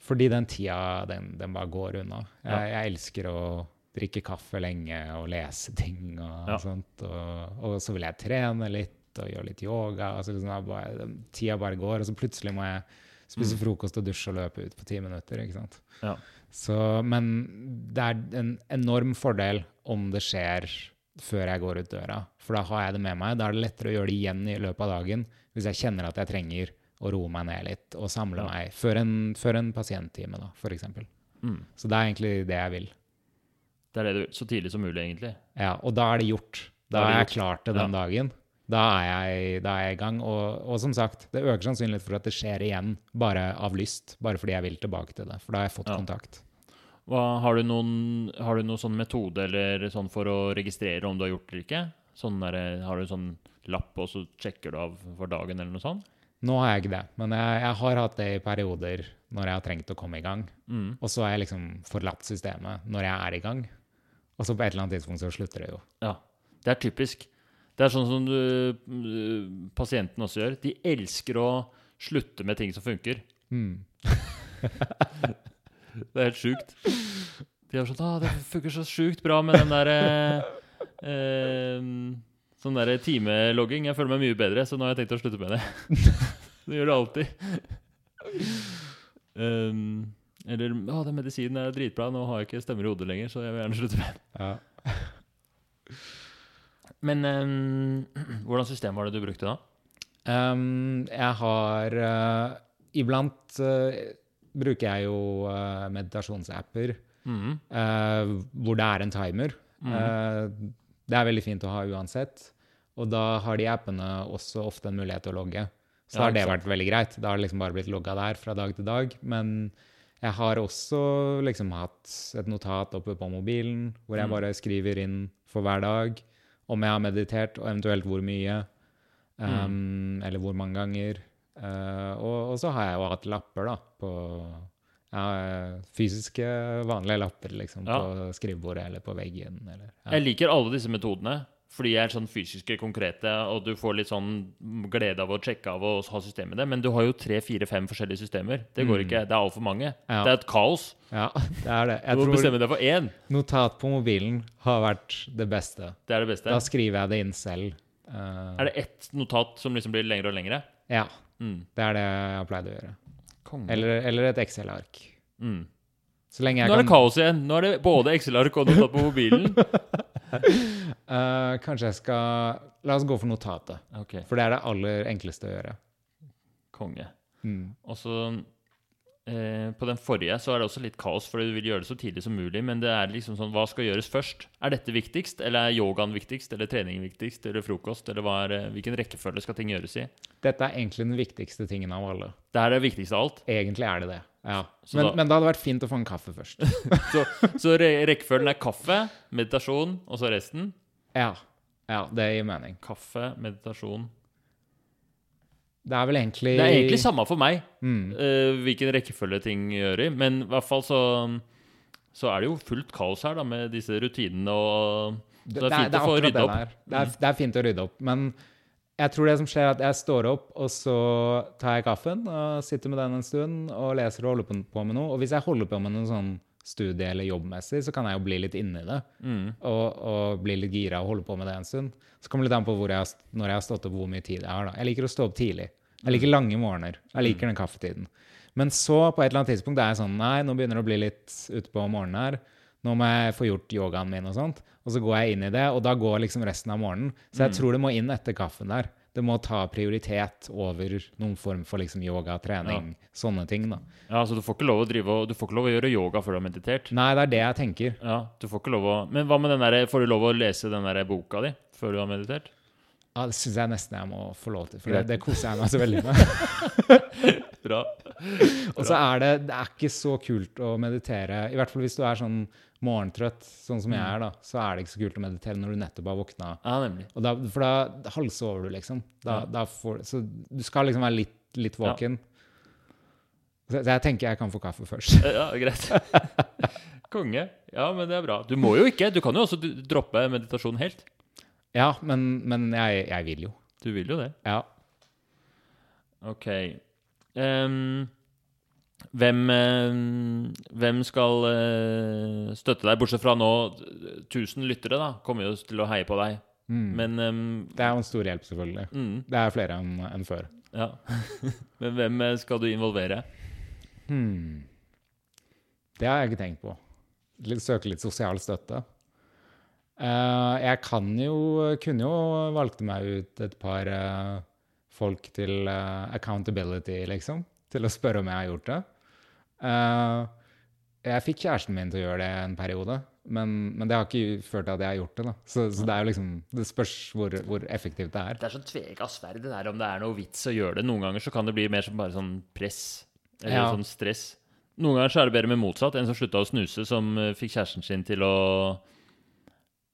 fordi den tida, den, den bare går unna. Jeg, Ja. jeg elsker å drikke kaffe lenge og lese <laughs> ting og Ja. sånt. Og, og så vil jeg trene litt og gjøre litt yoga. Altså liksom bare, tida bare går, og så plutselig må jeg spise frokost og dusje og løpe ut på ti minutter. ikke sant? Ja. Så, men det er en enorm fordel om det skjer før jeg går ut døra. For da har jeg det med meg. Da er det lettere å gjøre det igjen i løpet av dagen hvis jeg kjenner at jeg trenger å roe meg ned litt og samle Ja. meg før en, før en pasienttime, da, f.eks. Mm. Så det er egentlig det jeg vil. Det er det du. Så tidlig som mulig, egentlig. Ja, og da er det gjort. Da, er jeg klart klar til den dagen. Da er jeg, da er jeg i gang. Og, og som sagt, det øker sannsynligheten for at det skjer igjen, bare av lyst. Bare fordi jeg vil tilbake til det. For da har jeg fått Ja. kontakt. Hva, har, du noen, har du noen sånn metode eller sånn for å registrere om du har gjort det eller ikke? Sånn der, har du sånn lapp, og så sjekker du av for dagen, eller noe sånt? Nå har jeg ikke det, men jeg, jeg har hatt det i perioder når jeg har trengt å komme i gang. Mm. Og så har jeg liksom forlatt systemet når jeg er i gang. Og så på et eller annet tidspunkt så slutter det jo. Ja. Det er typisk. Det er sånn som du, øh, pasienten også gjør. De elsker å slutte med ting som funker. Mm. <laughs> Det er helt sjukt. De er sånn 'Å, det funker så sjukt bra med den derre eh, Sånn derre timelogging. Jeg føler meg mye bedre, så nå har jeg tenkt å slutte med det. <laughs> det gjør det alltid. Um, <laughs> eller 'Å, den medisinen er dritbra, nå har jeg ikke stemmer i hodet lenger, så jeg vil gjerne slutte med den'. Ja. Men um, <clears throat> hvordan system var det du brukte da? Um, jeg har uh, Iblant uh, bruker jeg jo uh, meditasjonsapper mm. hvor det er en timer. Uh, det er veldig fint å ha uansett. Og da har de appene også ofte en mulighet til å logge. Så Ja, har det vært veldig greit. Da har det liksom bare blitt logga der fra dag til dag. Men jeg har også liksom hatt et notat oppe på mobilen hvor jeg Mm. bare skriver inn for hver dag om jeg har meditert, og eventuelt hvor mye. Um, Eller hvor mange ganger. Uh, og, og så har jeg jo hatt lapper, da, på ja, fysiske, vanlige lapper, liksom, Ja. på skrivebordet eller på veggen. Eller, ja. Jeg liker alle disse metodene, fordi de er sånn fysiske, konkrete, og du får litt sånn glede av å sjekke av og ha system i det. Men du har jo tre, fire, fem forskjellige systemer. Det går Mm. ikke. Det er altfor mange. Ja. Det er et kaos. ja, det er det. Du må tror bestemme deg for én. notat på mobilen har vært det beste. Det er det beste. Da skriver jeg det inn selv. Uh, Er det ett notat som liksom blir lengre og lengre? Ja, Mm. det er det jeg har pleid å gjøre. Eller, eller et Excel-ark. Mm. Jeg Nå er kan det kaos igjen. Nå er det både Excel-ark og notat på mobilen. <laughs> Uh, <laughs> kanskje jeg skal La oss gå for notatet. Okay. For det er det aller enkleste å gjøre. konge. Mm. Og så eh, På den forrige så er det også litt kaos, for du vil gjøre det så tidlig som mulig. Men det er liksom sånn, hva skal gjøres først? Er dette viktigst? Eller er yogaen viktigst? Eller trening viktigst? Eller frokost? Eller er, eh, hvilken rekkefølge skal ting gjøres i? Dette er egentlig den viktigste tingen av alle. Det er det viktigste av alt. Egentlig er det det. Ja. Men, da- men det hadde vært fint å få en kaffe først. <laughs> Så, så re rekkefølgen er kaffe, meditasjon, og så resten. Ja, ja det gir mening. Kaffe, meditasjon Det er vel egentlig Det er egentlig samme for meg Mm. uh, hvilken rekkefølge ting gjør i, men i hvert fall så så er det jo fullt kaos her da med disse rutinene og Så det er fint å få rydda opp. Det er, det er fint å rydde opp, men Jeg tror det som skjer, er at jeg står opp, og så tar jeg kaffen og sitter med den en stund og leser og holder på- på med noe. Og hvis jeg holder på med noe sånn studie- eller jobbmessig, så kan jeg jo bli litt inni det. Og, og bli litt gira og holde på med det en stund. Så kommer det litt an på jeg, har når jeg har stått opp, hvor mye tid jeg har. da. Jeg liker å stå opp tidlig. Jeg liker lange morgener. Jeg liker den kaffetiden. Men så, på et eller annet tidspunkt, er jeg sånn Nei, nå begynner det å bli litt utpå morgenen her. Nå må jeg få gjort yogaen min og sånt. Og så går jeg inn i det, og da går liksom resten av morgenen. Så jeg tror det må inn etter kaffen der. Det må ta prioritet over noen form for liksom yoga, trening, sånne ting, da. Ja, så du får ikke lov å drive Du får ikke lov å gjøre yoga før du har meditert. Nei, det er det jeg tenker. Ja, du får ikke lov å Men hva med den der, får du lov å lese den der boka di før du har meditert? Ja, det syns jeg nesten jeg må få lov til, for det, det koser jeg meg så veldig med. <laughs> Bra. <laughs> Og så er det, det er ikke så kult å meditere, i hvert fall hvis du er sånn morgentrøtt, sånn som jeg er, da, så er det ikke så kult å meditere når du nettopp har våkna. Ja, nemlig. Og da, for da halvsover du, liksom. Da, da får, så du skal liksom være litt, litt våken. Så, så jeg tenker jeg kan få kaffe først. <laughs> Ja, greit. <laughs> Konge. Ja, men det er bra. Du må jo ikke. Du kan jo også droppe meditasjon helt. Ja, men, men jeg, jeg vil jo. Du vil jo det. Ja. Ok. Ehm, hvem, ehm, hvem skal eh, støtte deg, bortsett fra nå 1000 lyttere, da, kommer jo til å heie på deg. Men um, Det er jo en stor hjelp, selvfølgelig. mm, Det er flere enn en før. ja. <laughs> Men hvem eh, skal du involvere? Hmm. Det har jeg ikke tenkt på. Litt, søke litt sosial støtte. Uh, jeg kan jo Kunne jo valgte meg ut et par eh, folk til uh, accountability, liksom. Til å spørre om jeg har gjort det. Uh, jeg fikk kjæresten min til å gjøre det en periode, men, men det har ikke ført til at jeg har gjort det. da. Så, så det er jo liksom Det spørs hvor, hvor effektivt det er. Det er sånn tvega sverd det der om det er noe vits å gjøre det. Noen ganger så kan det bli mer som bare sånn press. Eller Ja. sånn stress. Noen ganger så er det bedre med motsatt. En som slutta å snuse, som eh, fikk kjæresten sin til å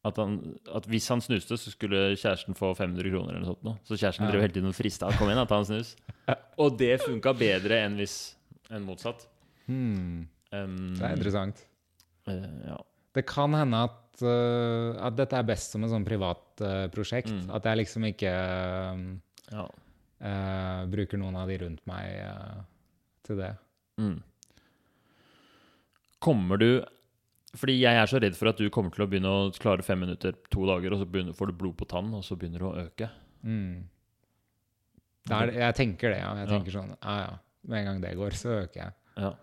at, han, at hvis han snuste, så skulle kjæresten få 500 kroner eller noe sånt. Så kjæresten Ja. drev hele tiden og frista. Kom igjen, og ta en snus. <laughs> Og det funka bedre enn hvis enn motsatt. Hmm. Um, Det er interessant. Uh, ja. Det kan hende at, uh, at dette er best som et sånn privat uh, prosjekt. Mm. At jeg liksom ikke øh, ja. bruker noen av de rundt meg til det. Mm. Kommer du Fordi jeg er så redd for at du kommer til å begynne å klare fem minutter to dager, og så begynner, får du blod på tann, og så begynner det å øke. Mm. Det er, jeg tenker det, ja. Jeg Ja. tenker sånn, ja ja. Med en gang det går, så øker jeg. Ja.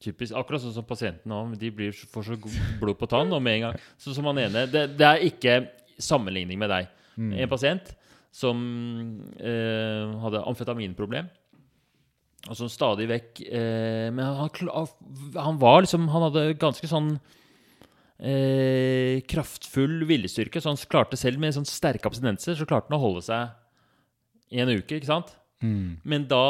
Typisk, Akkurat sånn som pasientene òg. De blir, får så blod på tann, og med en gang Sånn som han ene det, det er ikke sammenligning med deg. Mm. En pasient som eh, hadde amfetaminproblem. Som stadig vekk eh, Men han, han var liksom Han hadde ganske sånn eh, kraftfull viljestyrke, så han klarte selv med sånn sterke abstinenser så klarte han å holde seg i en uke, ikke sant? Mm. Men da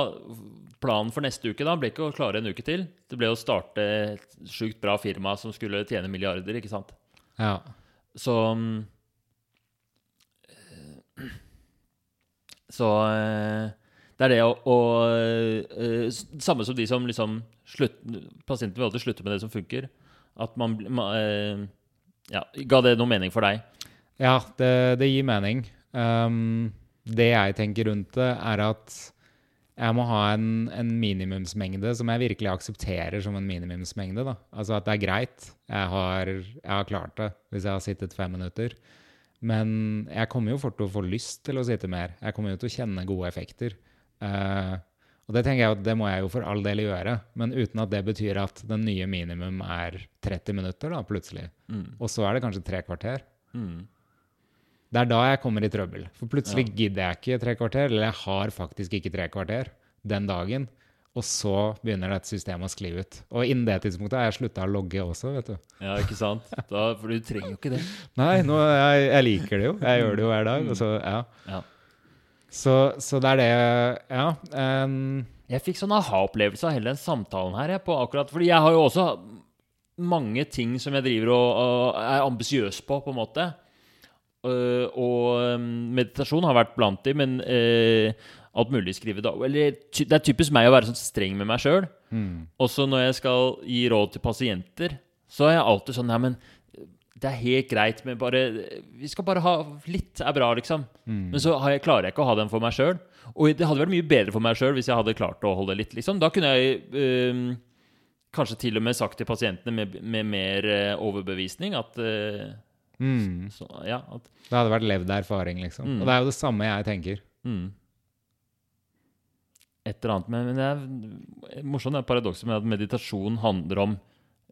planen for neste uke da ble ikke å klare en uke til. Det ble å starte et sjukt bra firma som skulle tjene milliarder, ikke sant? Ja. Så mm, eh, Så eh, det er det å, å uh, Samme som de som liksom slutt, Pasienten vil alltid slutte med det som funker. At man, eh, Ja, ga det noe mening for deg? Ja, det, det gir mening. Um, det jeg tenker rundt det, er at jeg må ha en, en minimumsmengde som jeg virkelig aksepterer som en minimumsmengde. Da. Altså at det er greit. Jeg har, jeg har klart det hvis jeg har sittet fem minutter. Men jeg kommer jo fort til å få lyst til å sitte mer. Jeg kommer jo til å kjenne gode effekter. Eh, og det tenker jeg at det må jeg jo for all del gjøre, men uten at det betyr at den nye minimum er 30 minutter, da, plutselig. Og så er det kanskje tre kvarter. Mm. Det er da jeg kommer i trøbbel. For plutselig gidder jeg ikke tre kvarter, eller jeg har faktisk ikke tre kvarter den dagen. Og så begynner dette systemet å skli ut. Og innen det tidspunktet har jeg slutta å logge også, vet du. Ja, ikke sant? Da, for du trenger jo ikke det. <laughs> Nei, nå, jeg, jeg liker det jo. Jeg gjør det jo hver dag. Og så, ja. Ja. Så, så det er det Ja. Um. Jeg fikk sånn aha-opplevelse av hele den samtalen her. Jeg, på akkurat, fordi jeg har jo også mange ting som jeg driver og, og er ambisiøs på, på en måte. Uh, og meditasjon har vært blant de, men uh, alt mulig skrive da. Eller det er typisk meg å være sånn streng med meg sjøl. mm, Også når jeg skal gi råd til pasienter, så er jeg alltid sånn Nei, men det er helt greit med bare Vi skal bare ha litt er bra, liksom. Mm. Men så har jeg, klarer jeg ikke å ha den for meg sjøl. Og det hadde vært mye bedre for meg sjøl hvis jeg hadde klart å holde litt, liksom. Da kunne jeg øhm, kanskje til og med sagt til pasientene med, med mer øh, overbevisning at øh, Mm. så, Ja. At, Det hadde vært levd erfaring, liksom. Mm. Og det er jo det samme jeg tenker. mm. Et eller annet Men, Men det er morsomt det paradokset med at meditasjon handler om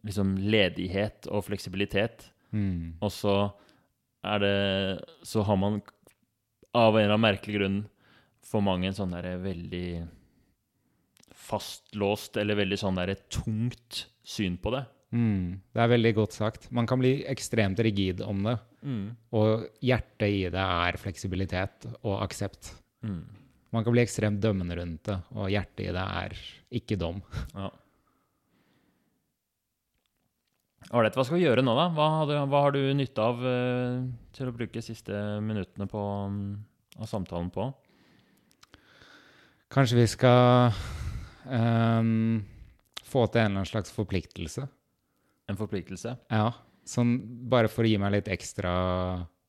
liksom ledighet og fleksibilitet. Mm. Og så er det Så har man av en eller annen merkelig grunn for mange en sånn derre veldig fastlåst eller veldig sånn derre tungt syn på det. Mm. Det er veldig godt sagt. Man kan bli ekstremt rigid om det. Og hjertet i det er fleksibilitet og aksept. Mm. Man kan bli ekstremt dømmende rundt det, og hjertet i det er ikke dom. Ja. Ålreit. Hva skal vi gjøre nå, da? Hva, hadde, hva har du nytte av uh, til å bruke siste minuttene på, um, av samtalen på? Kanskje vi skal um, få til en eller annen slags forpliktelse. En forpliktelse? Ja, sånn bare for å gi meg litt ekstra,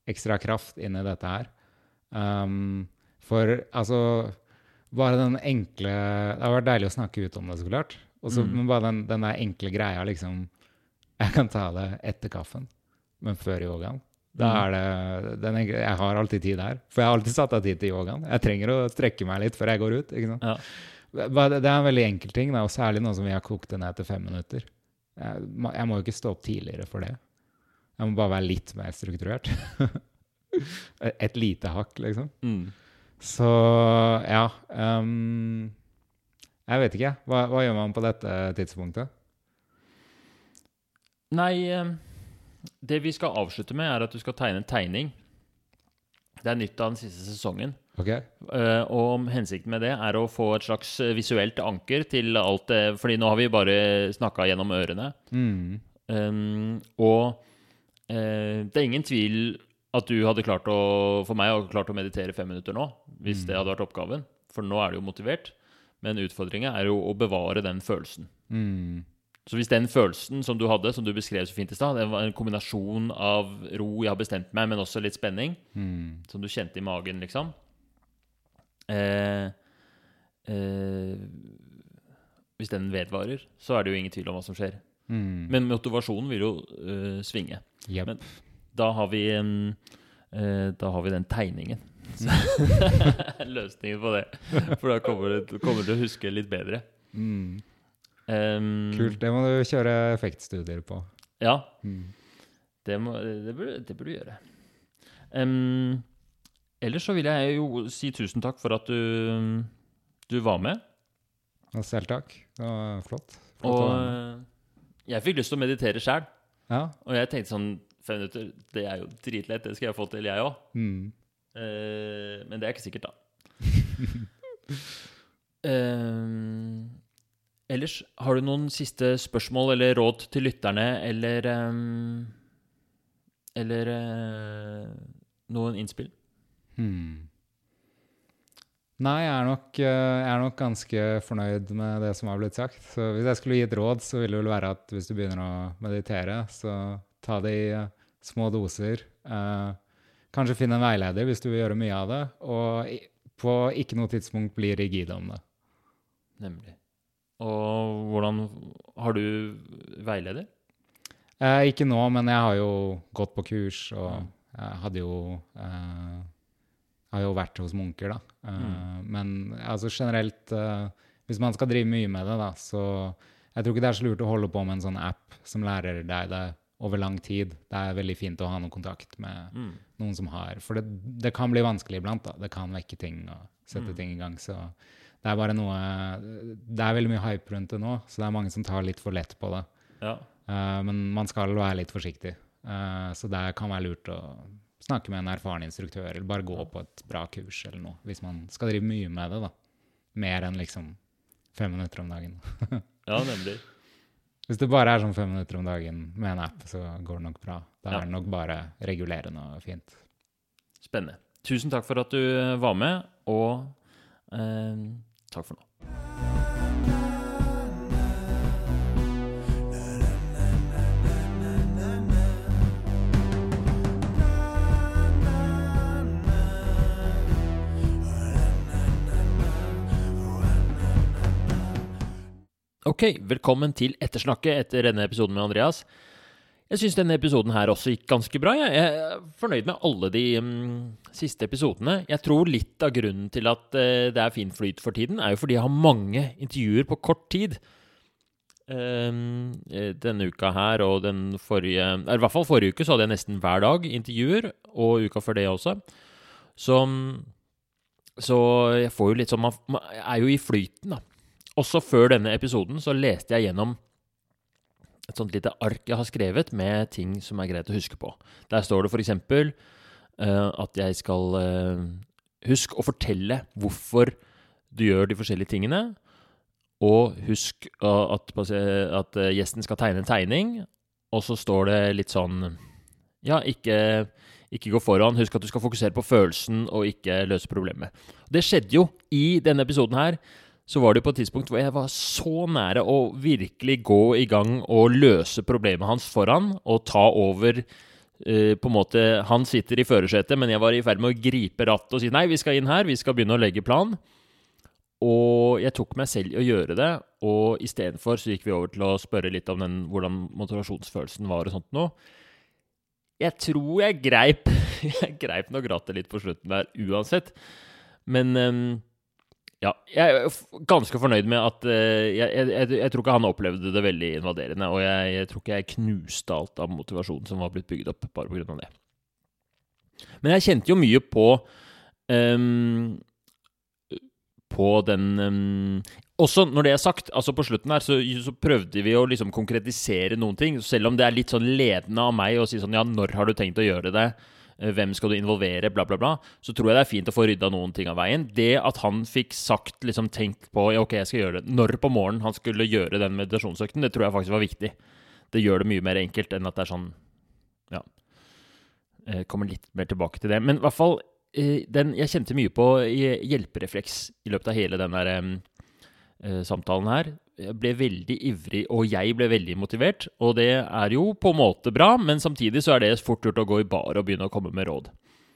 ekstra kraft inn i dette her. Um, for altså Bare den enkle Det har vært deilig å snakke ut om det, så klart. Også, Mm. Men bare den, den der enkle greia, liksom Jeg kan ta det etter kaffen, men før yogaen. Da Mm. er det den Jeg har alltid tid her, for jeg har alltid satt av tid til yogaen. Jeg trenger å strekke meg litt før jeg går ut. ikke sant? Ja. Det er en veldig enkel ting, og særlig nå som vi har kokt det ned til fem minutter. Jeg, jeg må jo ikke stå opp tidligere for det. Jeg må bare være litt mer strukturert. <laughs> Et lite hakk, liksom. Mm. Så ja um, Jeg vet ikke. Hva, hva gjør man på dette tidspunktet? Nei, eh, det vi skal avslutte med, er at du skal tegne en tegning. Det er nytt av den siste sesongen. Ok? Uh, og hensikten med det er å få et slags eh, visuelt anker til alt det Fordi nå har vi bare snakka gjennom ørene. Mm. Um, og uh, det er ingen tvil at du hadde klart å For meg hadde klart å meditere fem minutter nå, hvis det hadde vært oppgaven. For nå er du jo motivert. Men utfordringa er jo å bevare den følelsen. Mm. Så hvis den følelsen som du hadde, som du beskrev så fint i stad, det var en kombinasjon av ro, jeg har bestemt meg, men også litt spenning, Mm. som du kjente i magen, liksom eh, eh, Hvis den vedvarer, så er det jo ingen tvil om hva som skjer. Mm. Men motivasjonen vil jo eh, svinge. Yep. men- Da har vi eh, Da har vi den tegningen. <laughs> <laughs> Løsningen på det. For da kommer du kommer du å huske litt bedre. Mm. Em, Kult. Det må du kjøre effektstudier på. Ja, Mm. det, må, det, burde, det burde du gjøre. Um, ellers så vil jeg jo si tusen takk for at du, du var med. Og selv takk. Det var flott. flott Og eh, jeg fikk lyst til å meditere sjæl. ja. Og jeg tenkte sånn Fem minutter, det er jo dritlett. Det skal jeg få til, jeg òg. Mm. Uh, men det er ikke sikkert, da. <laughs> Eh, ellers, har du noen siste spørsmål eller råd til lytterne, eller um, Eller uh, noen innspill? Hmm. Nei, jeg er, nok, eh, jeg er nok ganske fornøyd med det som har blitt sagt. Så hvis jeg skulle gi et råd, så ville det vel være at hvis du begynner å meditere, så ta det i eh, små doser. Eh, kanskje finn en veileder hvis du vil gjøre mye av det, og på ikke noe tidspunkt bli rigid om det. Nemlig. Og hvordan Har du veileder? Eh, ikke nå, men jeg har jo gått på kurs, og jeg hadde jo eh, har jo vært hos munker, da. Eh, Men altså generelt, eh, hvis man skal drive mye med det, da, så jeg tror ikke det er så lurt å holde på med en sånn app som lærer deg det over lang tid. Det er veldig fint å ha noe kontakt med Mm. noen som har For det, det kan bli vanskelig iblant. da. Det kan vekke ting og sette Mm. ting i gang. Så det er bare noe Det er veldig mye hype rundt det nå, så det er mange som tar litt for lett på det. Ja. Uh, men man skal være litt forsiktig. Uh, så det kan være lurt å snakke med en erfaren instruktør, eller bare gå på et bra kurs eller noe, hvis man skal drive mye med det. da. Mer enn liksom fem minutter om dagen. <laughs> ja, nemlig. Hvis det bare er sånn fem minutter om dagen med en app, så går det nok bra. Da Ja. er det nok bare regulerende og fint. Spennende. Tusen takk for at du eh, var med, og eh, Takk for nå. Ok, velkommen til Ettersnakket etter denne episoden med Andreas. Jeg syns denne episoden her også gikk ganske bra. Jeg er fornøyd med alle de um, siste episodene. Jeg tror litt av grunnen til at uh, det er fin flyt for tiden, er jo fordi jeg har mange intervjuer på kort tid. Um, denne uka her og den forrige I hvert fall forrige uke så hadde jeg nesten hver dag intervjuer, og uka før det også. Så, så jeg får jo litt sånn Man er jo i flyten, da. Også før denne episoden så leste jeg gjennom et sånt lite ark jeg har skrevet med ting som er greit å huske på. Der står det f.eks. Uh, at jeg skal uh, Husk å fortelle hvorfor du gjør de forskjellige tingene. Og husk uh, at, at gjesten skal tegne en tegning. Og så står det litt sånn Ja, ikke, ikke gå foran. Husk at du skal fokusere på følelsen og ikke løse problemet. Det skjedde jo i denne episoden her så var det på et tidspunkt hvor jeg var så nære å virkelig gå i gang og løse problemet hans foran og ta over uh, på en måte, Han sitter i førersetet, men jeg var i ferd med å gripe rattet og si nei, vi skal inn her, vi skal begynne å legge plan. Og jeg tok meg selv i å gjøre det, og istedenfor så gikk vi over til å spørre litt om den, hvordan motivasjonsfølelsen var og sånt noe. Jeg tror jeg greip <laughs> Jeg greip nok rattet litt på slutten der uansett. Men um, ja, jeg er ganske fornøyd med at uh, jeg, jeg, jeg, tror ikke han opplevde det veldig invaderende. Og jeg, jeg, tror ikke jeg knuste alt av motivasjonen som var blitt bygd opp bare pga. det. Men jeg kjente jo mye på um, På den um, Også når det er sagt, altså på slutten her, så, så, prøvde vi å liksom konkretisere noen ting. Selv om det er litt sånn ledende av meg å si sånn Ja, når har du tenkt å gjøre det? Eh, hvem skal du involvere, bla, bla, bla, så tror jeg det er fint å få rydda noen ting av veien. Det at han fikk sagt, liksom tenkt på ja, ok, jeg skal gjøre det, når på morgenen han skulle gjøre den meditasjonsøkten, det tror jeg faktisk var viktig. Det gjør det mye mer enkelt enn at det er sånn Ja. Jeg kommer litt mer tilbake til det. Men i hvert fall, eh, den, jeg kjente mye på hjelperefleks i løpet av hele den der samtalen her ble veldig ivrig, og jeg ble veldig motivert. Og det er jo på en måte bra, men samtidig så er det fort gjort å gå i bar og begynne å komme med råd.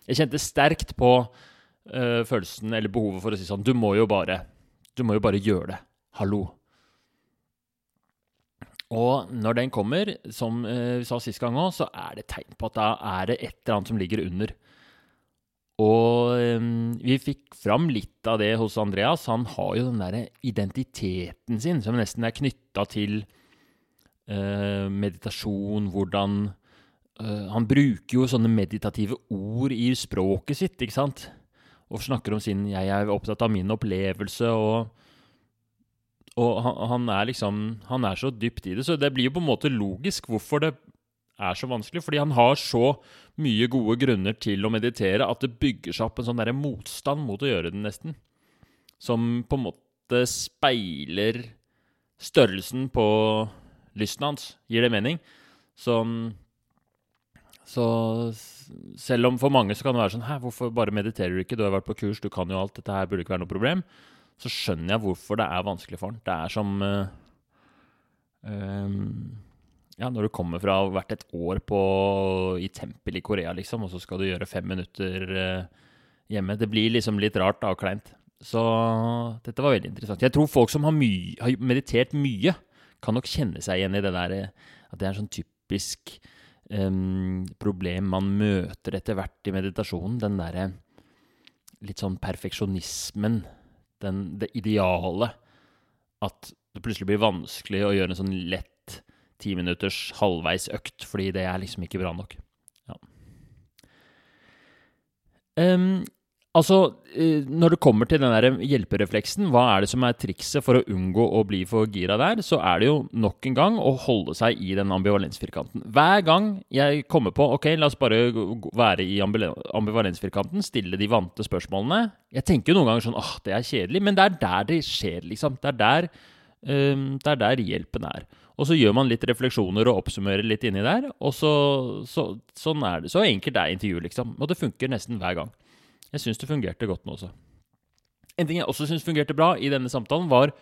Jeg kjente sterkt på uh, følelsen, eller behovet for å si sånn Du må jo bare Du må jo bare gjøre det. Hallo. Og når den kommer, som uh, vi sa sist gang òg, så er det tegn på at da er det et eller annet som ligger under. Og um, vi fikk fram litt av det hos Andreas. Han har jo den derre identiteten sin som nesten er knytta til uh, meditasjon, hvordan uh, Han bruker jo sånne meditative ord i språket sitt, ikke sant? Og snakker om sin 'jeg er opptatt av min opplevelse', og, og han, han, er liksom Han er så dypt i det, så det blir jo på en måte logisk hvorfor det er så vanskelig. Fordi han har så mye gode grunner til å meditere at det bygger seg opp en sånn der motstand mot å gjøre det, nesten. Som på en måte speiler størrelsen på lysten hans. Gir det mening? Så, så selv om for mange så kan det være sånn Hæ, hvorfor bare mediterer du ikke? Du har vært på kurs, du kan jo alt. Dette her burde ikke være noe problem. Så skjønner jeg hvorfor det er vanskelig for han. Det er som uh, um, ja, når du kommer fra å ha vært et år på, i tempel i Korea, liksom, og så skal du gjøre fem minutter uh, hjemme. Det blir liksom litt rart da, og kleint. Så dette var veldig interessant. Jeg tror folk som har, my har, meditert mye, kan nok kjenne seg igjen i det der eh, at det er en sånn typisk um, problem man møter etter hvert i meditasjonen. Den derre litt sånn perfeksjonismen. Den, det ideale. At det plutselig blir vanskelig å gjøre en sånn lett ti minutters halvveis økt, fordi det er liksom ikke bra nok. Ja. Um, altså, eh, når det kommer til den der hjelperefleksen, hva er det som er trikset for å unngå å bli for gira der? Så er det jo nok en gang å holde seg i den ambivalensfirkanten. Hver gang jeg kommer på ok, la oss bare være i ambivalensfirkanten, stille de vante spørsmålene Jeg tenker jo noen ganger sånn åh, det er kjedelig, men det er der det skjer, liksom. Det er der, um, det er der hjelpen er. Og så gjør man litt refleksjoner og oppsummerer litt inni der. Og så, så, sånn er det. Så enkelt er intervjuet, liksom. Og det funker nesten hver gang. Jeg syns det fungerte godt nå også. En ting jeg også syns fungerte bra i denne samtalen, var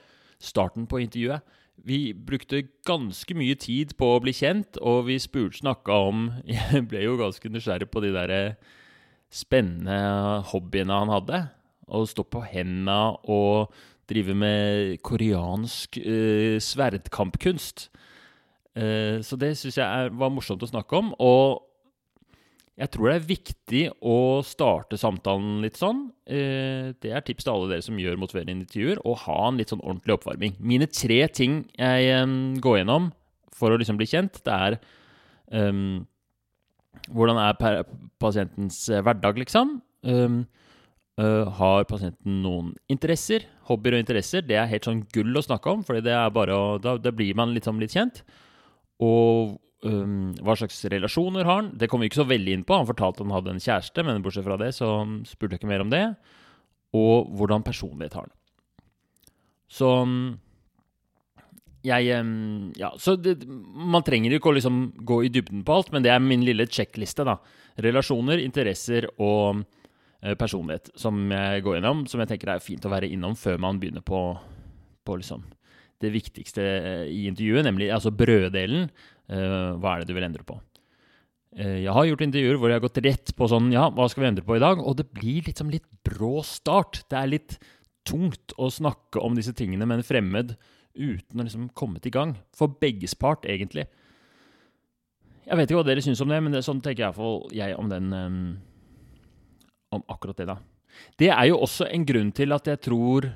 starten på intervjuet. Vi brukte ganske mye tid på å bli kjent, og vi snakka om <laughs> Jeg ble jo ganske nysgjerrig på de der spennende hobbyene han hadde. Å stå på henda og driver med koreansk eh, sverdkampkunst. Eh, så det syns jeg er, var morsomt å snakke om. Og jeg tror det er viktig å starte samtalen litt sånn. Eh, det er tips til alle dere som gjør motiverende intervjuer, å ha en litt sånn ordentlig oppvarming. Mine tre ting jeg eh, går gjennom for å liksom bli kjent, det er um, hvordan er pasientens eh, hverdag, liksom? Um, øh, har pasienten noen interesser? Hobbyer og interesser, det er helt sånn gull å snakke om, for det er bare å, da, da blir man liksom litt kjent. Og um, hva slags relasjoner har han? Det kom vi ikke så veldig inn på. Han fortalte han hadde en kjæreste, men bortsett fra det så spurte jeg ikke mer om det. Og hvordan personlighet har han. Så jeg um, Ja, så det, man trenger ikke å liksom gå i dybden på alt, men det er min lille sjekkliste. Relasjoner, interesser og personlighet som jeg går gjennom, som jeg tenker er fint å være innom før man begynner på, på liksom det viktigste eh, i intervjuet, nemlig altså brøddelen. Eh, hva er det du vil endre på? Eh, Jeg har gjort intervjuer hvor jeg har gått rett på sånn Ja, hva skal vi endre på i dag? Og det blir liksom litt brå start. Det er litt tungt å snakke om disse tingene med en fremmed uten å liksom kommet i gang. For begges part, egentlig. Jeg vet ikke hva dere syns om det, men det, sånn tenker iallfall jeg om den ehm, Om akkurat det, da. Det er jo også en grunn til at jeg tror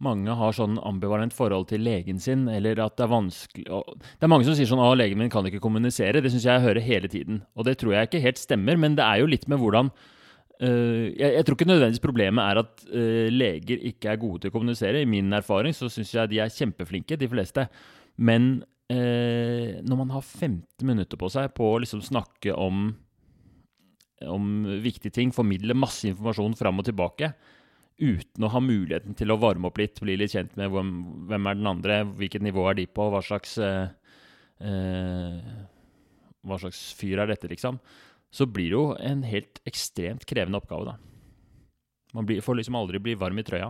mange har sånn ambivalent forhold til legen sin, eller at det er vanskelig Det er mange som sier sånn 'Å, legen min kan ikke kommunisere'. Det syns jeg jeg hører hele tiden. Og det tror jeg ikke helt stemmer, men det er jo litt med hvordan Uh, jeg, jeg tror ikke nødvendigvis problemet er at uh, leger ikke er gode til å kommunisere. I min erfaring så syns jeg de er kjempeflinke, de fleste. Men uh, når man har 15 minutter på seg på å liksom snakke om om viktige ting, formidle masse informasjon fram og tilbake, uten å ha muligheten til å varme opp litt, bli litt kjent med hvem, hvem er den andre, hvilket nivå er de på, hva slags eh, eh, Hva slags fyr er dette, liksom? Så blir det jo en helt ekstremt krevende oppgave, da. Man blir, får liksom aldri bli varm i trøya.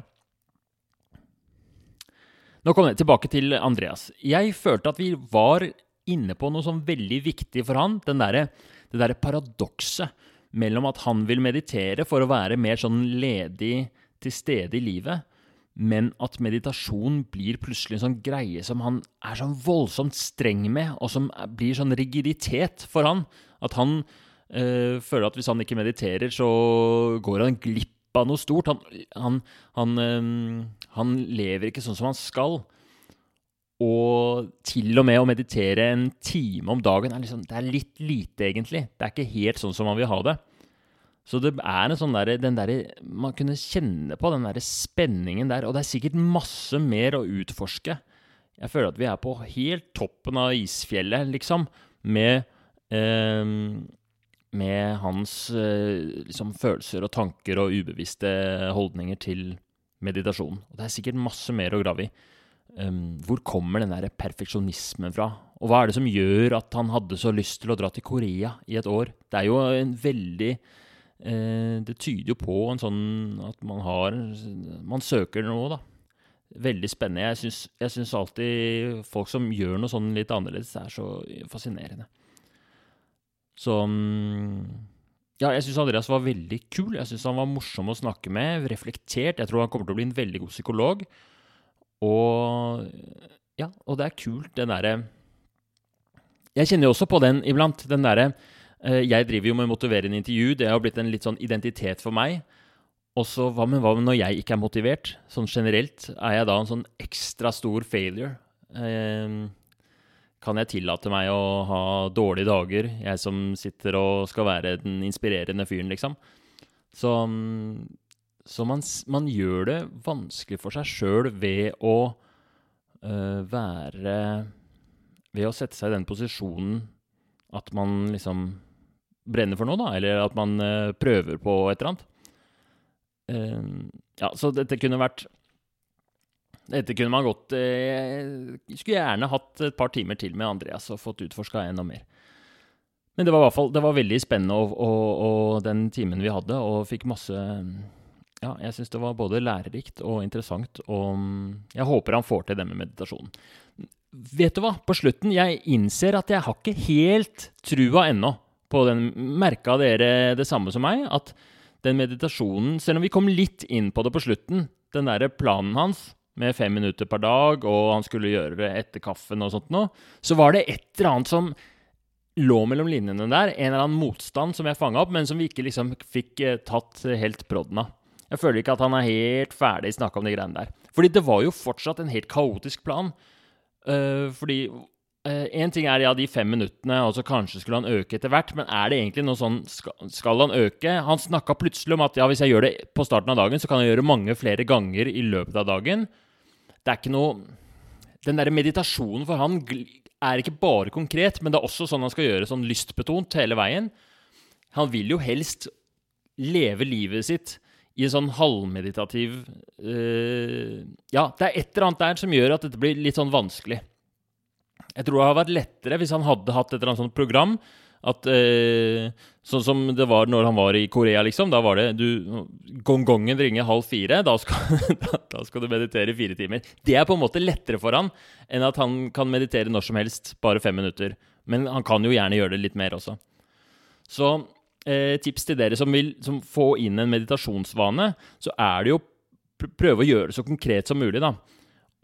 Nå kommer jeg tilbake til Andreas. Jeg følte at vi var inne på noe sånn veldig viktig for han. Den der, det derre paradokset mellom at han vil meditere for å være mer sånn ledig til stede i livet, men at meditasjon blir plutselig en sånn greie som han er sånn voldsomt streng med, og som blir sånn rigiditet for han. At han øh, føler at hvis han ikke mediterer, så går han glipp av noe stort. Han, han, han, øh, han lever ikke sånn som han skal. Og til og med å meditere en time om dagen er, liksom, det er litt lite, egentlig. Det er ikke helt sånn som man vil ha det. Så det er en sånn der, derre Man kunne kjenne på den der spenningen der. Og det er sikkert masse mer å utforske. Jeg føler at vi er på helt toppen av isfjellet, liksom, med eh, Med hans eh, liksom, følelser og tanker og ubevisste holdninger til meditasjon. Og det er sikkert masse mer å grave i. Um, hvor kommer den der perfeksjonismen fra? Og hva er det som gjør at han hadde så lyst til å dra til Korea i et år? Det er jo en veldig uh, Det tyder jo på en sånn at man har Man søker noe, da. Veldig spennende. Jeg syns, alltid folk som gjør noe sånn litt annerledes, er så fascinerende. Så Ja, jeg syns Andreas var veldig kul. Jeg syns han var morsom å snakke med. Reflektert. Jeg tror han kommer til å bli en veldig god psykolog. Og ja, og det er kult, den derre Jeg kjenner jo også på den iblant, den derre eh, Jeg driver jo med motiverende intervju, det har blitt en litt sånn identitet for meg. Og så hva med hva med når jeg ikke er motivert? Sånn generelt, er jeg da en sånn ekstra stor failure? Eh, kan jeg tillate meg å ha dårlige dager, jeg som sitter og skal være den inspirerende fyren, liksom? Så mm, så man, man gjør det vanskelig for seg sjøl ved å øh, være Ved å sette seg i den posisjonen at man liksom brenner for noe, da, eller at man øh, prøver på et eller annet. Uh, ja, så dette kunne vært Dette kunne man godt eh, Skulle gjerne hatt et par timer til med Andreas og fått utforska enda mer. Men det var i hvert fall det var veldig spennende og, og, og den timen vi hadde, og fikk masse ja, jeg syns det var både lærerikt og interessant, og mm, jeg håper han får til det med meditasjonen. Vet du hva, på slutten, jeg innser at jeg har ikke helt trua ennå på den. Merka dere det samme som meg? At den meditasjonen, selv om vi kom litt inn på det på slutten, den derre planen hans med fem minutter per dag, og han skulle gjøre det etter kaffen og sånt noe, så var det et eller annet som lå mellom linjene der. En eller annen motstand som jeg fanga opp, men som vi ikke liksom fikk eh, tatt helt brodden av. Jeg føler ikke at han er helt ferdig snakka om de greiene der. Fordi det var jo fortsatt en helt kaotisk plan. Uh, fordi Én uh, ting er ja, de fem minuttene, og så kanskje skulle han øke etter hvert, men er det egentlig noe sånn skal han øke? Han snakka plutselig om at ja, hvis jeg gjør det på starten av dagen, så kan jeg gjøre mange flere ganger i løpet av dagen. Det er ikke noe Den derre meditasjonen for han er ikke bare konkret, men det er også sånn han skal gjøre sånn lystbetont hele veien. Han vil jo helst leve livet sitt i en sånn halvmeditativ uh, Ja, det er et eller annet der som gjør at dette blir litt sånn vanskelig. Jeg tror det hadde vært lettere hvis han hadde hatt et eller annet sånt program. At, uh, sånn som det var når han var i Korea, liksom. Da var det du, Gongongen ringer halv fire. Da skal, <laughs> da, skal, du meditere i fire timer. Det er på en måte lettere for han enn at han kan meditere når som helst, bare fem minutter. Men han kan jo gjerne gjøre det litt mer også. Så tips til dere som vil som få inn en meditasjonsvane, så er det jo prøve å gjøre det så konkret som mulig, da.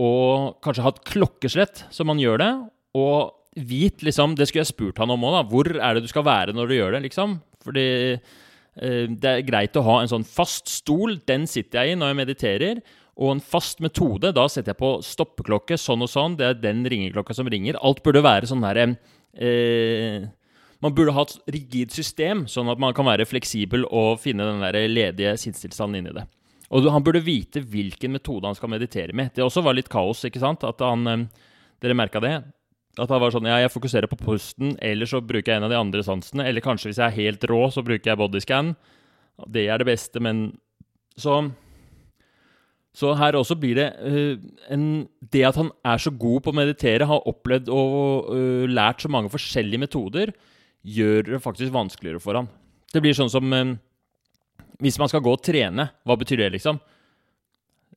Og kanskje ha et klokkeslett som man gjør det. Og vit liksom Det skulle jeg spurt han om òg, da. Hvor er det du skal være når du gjør det, liksom? Fordi eh, det er greit å ha en sånn fast stol. Den sitter jeg i når jeg mediterer. Og en fast metode. Da setter jeg på stoppeklokke sånn og sånn. Det er den ringeklokka som ringer. Alt burde være sånn herre eh, man burde ha et rigid system, sånn at man kan være fleksibel og finne den der ledige sinnstilstanden inni det. Og han burde vite hvilken metode han skal meditere med. Det også var litt kaos, ikke sant? At han, eh, Dere merka det? At han var sånn Ja, jeg fokuserer på pusten, eller så bruker jeg en av de andre sansene. Eller kanskje hvis jeg er helt rå, så bruker jeg bodyscan. Det er det beste, men Så så her også blir det uh, en, Det at han er så god på å meditere, har opplevd og uh, lært så mange forskjellige metoder, gjør det faktisk vanskeligere for ham. Det blir sånn som eh, Hvis man skal gå og trene, hva betyr det, liksom?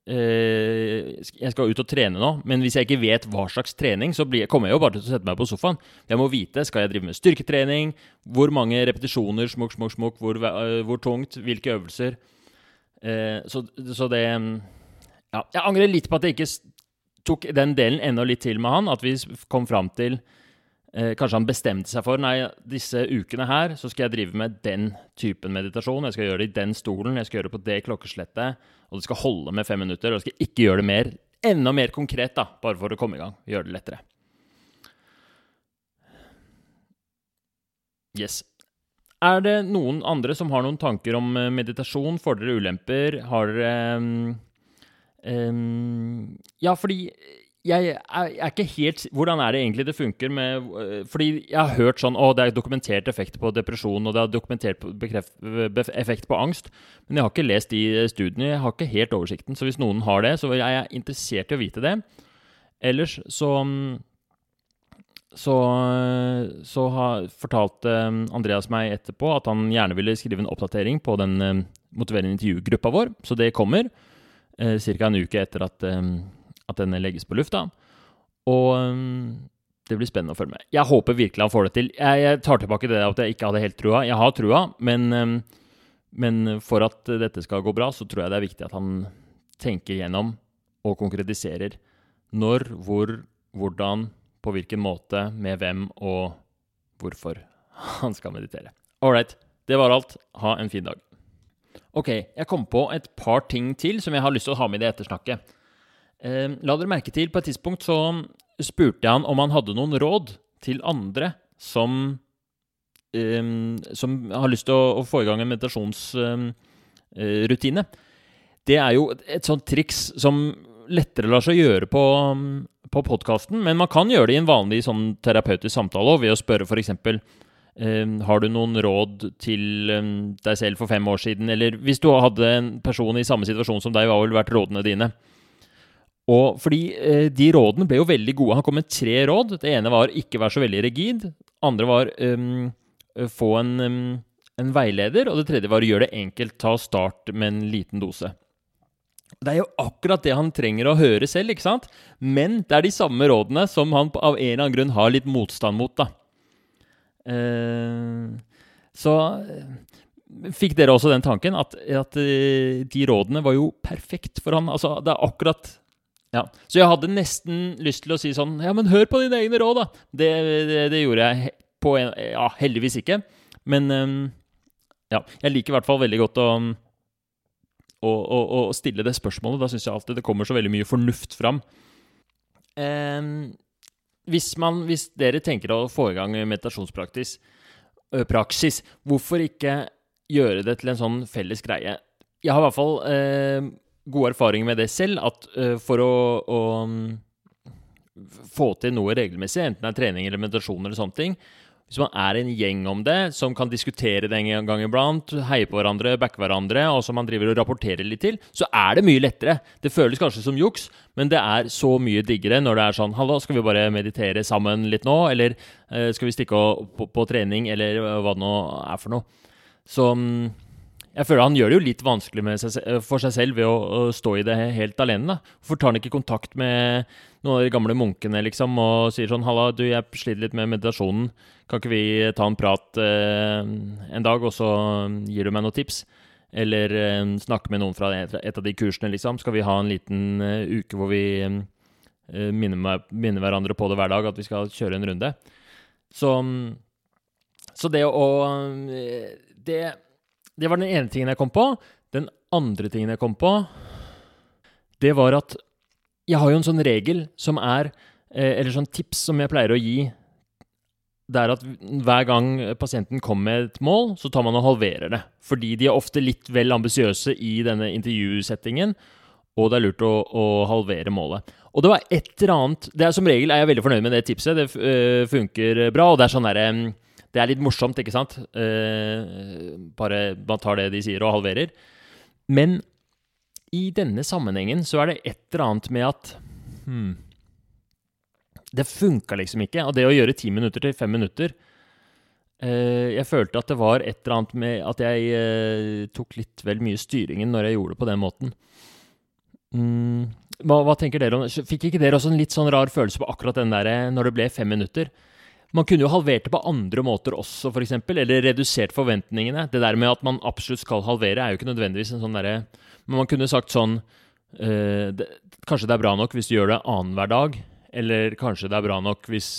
Eh, jeg skal ut og trene nå, men hvis jeg ikke vet hva slags trening, så blir, kommer jeg jo bare til å sette meg på sofaen. Jeg må vite skal jeg drive med styrketrening, hvor mange repetisjoner, smukk, smukk, smukk, hvor, uh, hvor tungt, hvilke øvelser. Eh, så, så, det Ja, jeg angrer litt på at jeg ikke tok den delen enda litt til med han, at vi kom fram til Eh, kanskje han bestemte seg for Nei, disse ukene her så skal jeg drive med den typen meditasjon. Jeg skal gjøre det i den stolen, jeg skal gjøre det på det klokkeslettet. Og det skal holde med fem minutter. Og jeg skal ikke gjøre det mer, enda mer konkret, da, bare for å komme i gang. Gjøre det lettere. Yes. Er det noen andre som har noen tanker om eh, meditasjon, fordeler og ulemper? Har dere um, um, Ja, fordi jeg er, jeg er, ikke helt Hvordan er det egentlig det funker med øh, Fordi jeg har hørt sånn Å, det er dokumentert effekt på depresjon, og det er dokumentert bekreft, effekt på angst. Men jeg har ikke lest de studiene. Jeg har ikke helt oversikten. Så hvis noen har det, så er jeg interessert i å vite det. Ellers så så, så har, fortalte Andreas meg etterpå at han gjerne ville skrive en oppdatering på den uh, motiverende intervjugruppa vår. Så det kommer uh, ca. en uke etter at at denne legges på lufta. Og um, det blir spennende å følge med. Jeg håper virkelig han får det til. Jeg, jeg tar tilbake det at jeg ikke hadde helt trua. Jeg har trua, men, um, men, for at dette skal gå bra, så tror jeg det er viktig at han tenker gjennom og konkretiserer når, hvor, hvordan, på hvilken måte, med hvem og hvorfor han skal meditere. Ålreit, det var alt. Ha en fin dag. Ok, jeg kom på et par ting til som jeg har lyst til å ha med i det ettersnakket. Eh, la dere merke til, på et tidspunkt så spurte jeg han om han hadde noen råd til andre som, eh, som har lyst til å, å, få i gang en meditasjonsrutine. Eh, det er jo et sånt triks som lettere lar seg gjøre på, på podkasten, men man kan gjøre det i en vanlig sånn terapeutisk samtale ved å spørre f.eks. Uh, har du noen råd til um, deg selv for fem år siden? Eller hvis du hadde en person i samme situasjon som deg, hva ville vært rådene dine? Og fordi eh, de rådene ble jo veldig gode. Han kom med tre råd. Det ene var ikke være så veldig rigid. andre var um, få en, um, en, veileder. Og det tredje var gjør det enkelt. Ta start med en liten dose. Det er jo akkurat det han trenger å høre selv, ikke sant? Men det er de samme rådene som han av en eller annen grunn har litt motstand mot, da. Uh, så fikk dere også den tanken at, at eh, de rådene var jo perfekt for han? Altså, det er akkurat ja. Så jeg hadde nesten lyst til å si sånn Ja, men hør på dine egne råd, da! Det, det, det gjorde jeg på en Ja, heldigvis ikke. Men ehm, ja, jeg liker i hvert fall veldig godt å, å, å, å stille det spørsmålet. Da syns jeg alltid det kommer så veldig mye fornuft fram. Ehm, hvis, man, hvis dere tenker å få i gang meditasjonspraksis, praksis, hvorfor ikke gjøre det til en sånn felles greie? Jeg har i hvert fall eh, gode erfaringer med det selv, at uh, for å, å få til noe regelmessig, enten det er trening eller meditasjon eller sånne ting, hvis man er en gjeng om det, som kan diskutere det en gang iblant, heie på hverandre, backe hverandre, og som man driver og rapporterer litt til, så er det mye lettere. Det føles kanskje som juks, men det er så mye diggere når det er sånn Hallo, skal vi bare meditere sammen litt nå? Eller eh, skal vi stikke og, på, på trening, eller hva det nå er for noe? Så mm, jeg føler han gjør det jo litt vanskelig seg, for seg selv ved å, å stå i det helt alene. da. Hvorfor tar han ikke kontakt med noen av de gamle munkene liksom, og sier sånn 'Halla, du, jeg sliter litt med meditasjonen. Kan ikke vi ta en prat eh, en dag, og så gir du meg noen tips?' Eller eh, snakke med noen fra et av de kursene, liksom. Skal vi ha en liten eh, uke hvor vi eh, minner, minner hverandre på det hver dag, at vi skal kjøre en runde? Så, så det å eh, det, det var den ene tingen jeg kom på. Den andre tingen jeg kom på, det var at jeg har jo en sånn regel som er eh, Eller sånn tips som jeg pleier å gi. Det er at hver gang pasienten kommer med et mål, så tar man og halverer det. Fordi de er ofte litt vel ambisiøse i denne intervjusettingen, og det er lurt å, å halvere målet. Og det var et eller annet det er Som regel er jeg veldig fornøyd med det tipset. Det øh, funker bra. Og det er sånn mm, Det er litt morsomt, ikke sant? Eh, bare man tar det de sier, og halverer. Men i denne sammenhengen så er det et eller annet med at hmm, Det funka liksom ikke. Og det å gjøre ti minutter til fem minutter eh, Jeg følte at det var et eller annet med at jeg eh, tok litt vel mye styringen når jeg gjorde det på den måten. Mm, hva, hva tenker dere om? Fikk ikke dere også en litt sånn rar følelse på akkurat den der når det ble fem minutter? Man kunne jo halvert det på andre måter også, f.eks., eller redusert forventningene. Det der med at man absolutt skal halvere, er jo ikke nødvendigvis en sånn derre Men man kunne sagt sånn eh, det, Kanskje det er bra nok hvis du gjør det annenhver dag, eller kanskje det er bra nok hvis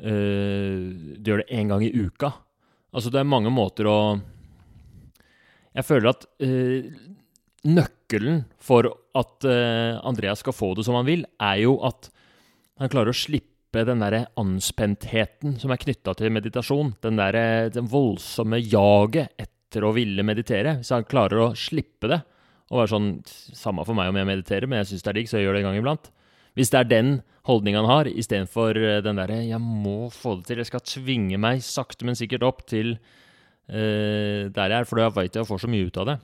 eh, du gjør det én gang i uka. Altså, det er mange måter å Jeg føler at eh, nøkkelen for at Andreas skal få det som han vil, er jo at han klarer å slippe den der anspentheten som er knytta til meditasjon. Den der, eh, den voldsomme jaget etter å ville meditere. Hvis han klarer å slippe det, og være sånn Samme for meg om jeg mediterer, men jeg syns det er digg, så jeg gjør det en gang iblant. Hvis det er den holdninga han har, istedenfor den derre 'jeg må få det til', jeg skal tvinge meg sakte, men sikkert opp til uh, der jeg er, for da veit jeg jeg får så mye ut av det.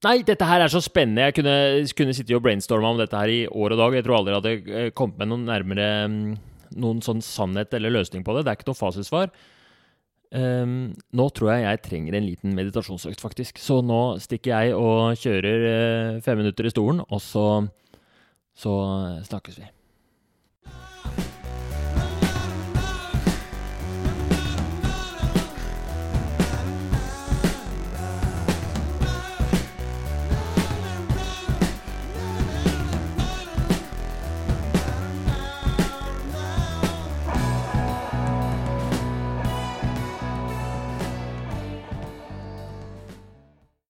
Nei, dette her er så spennende. Jeg kunne, kunne sitte og brainstorma om dette her i år og dag. Jeg tror aldri jeg hadde eh, kommet med noen nærmere mm, noen sånn sannhet eller løsning på det. Det er ikke noe fasitsvar. Um, nå tror jeg jeg trenger en liten meditasjonsøkt, faktisk. Så nå stikker jeg og kjører eh, fem minutter i stolen, og så, så snakkes vi.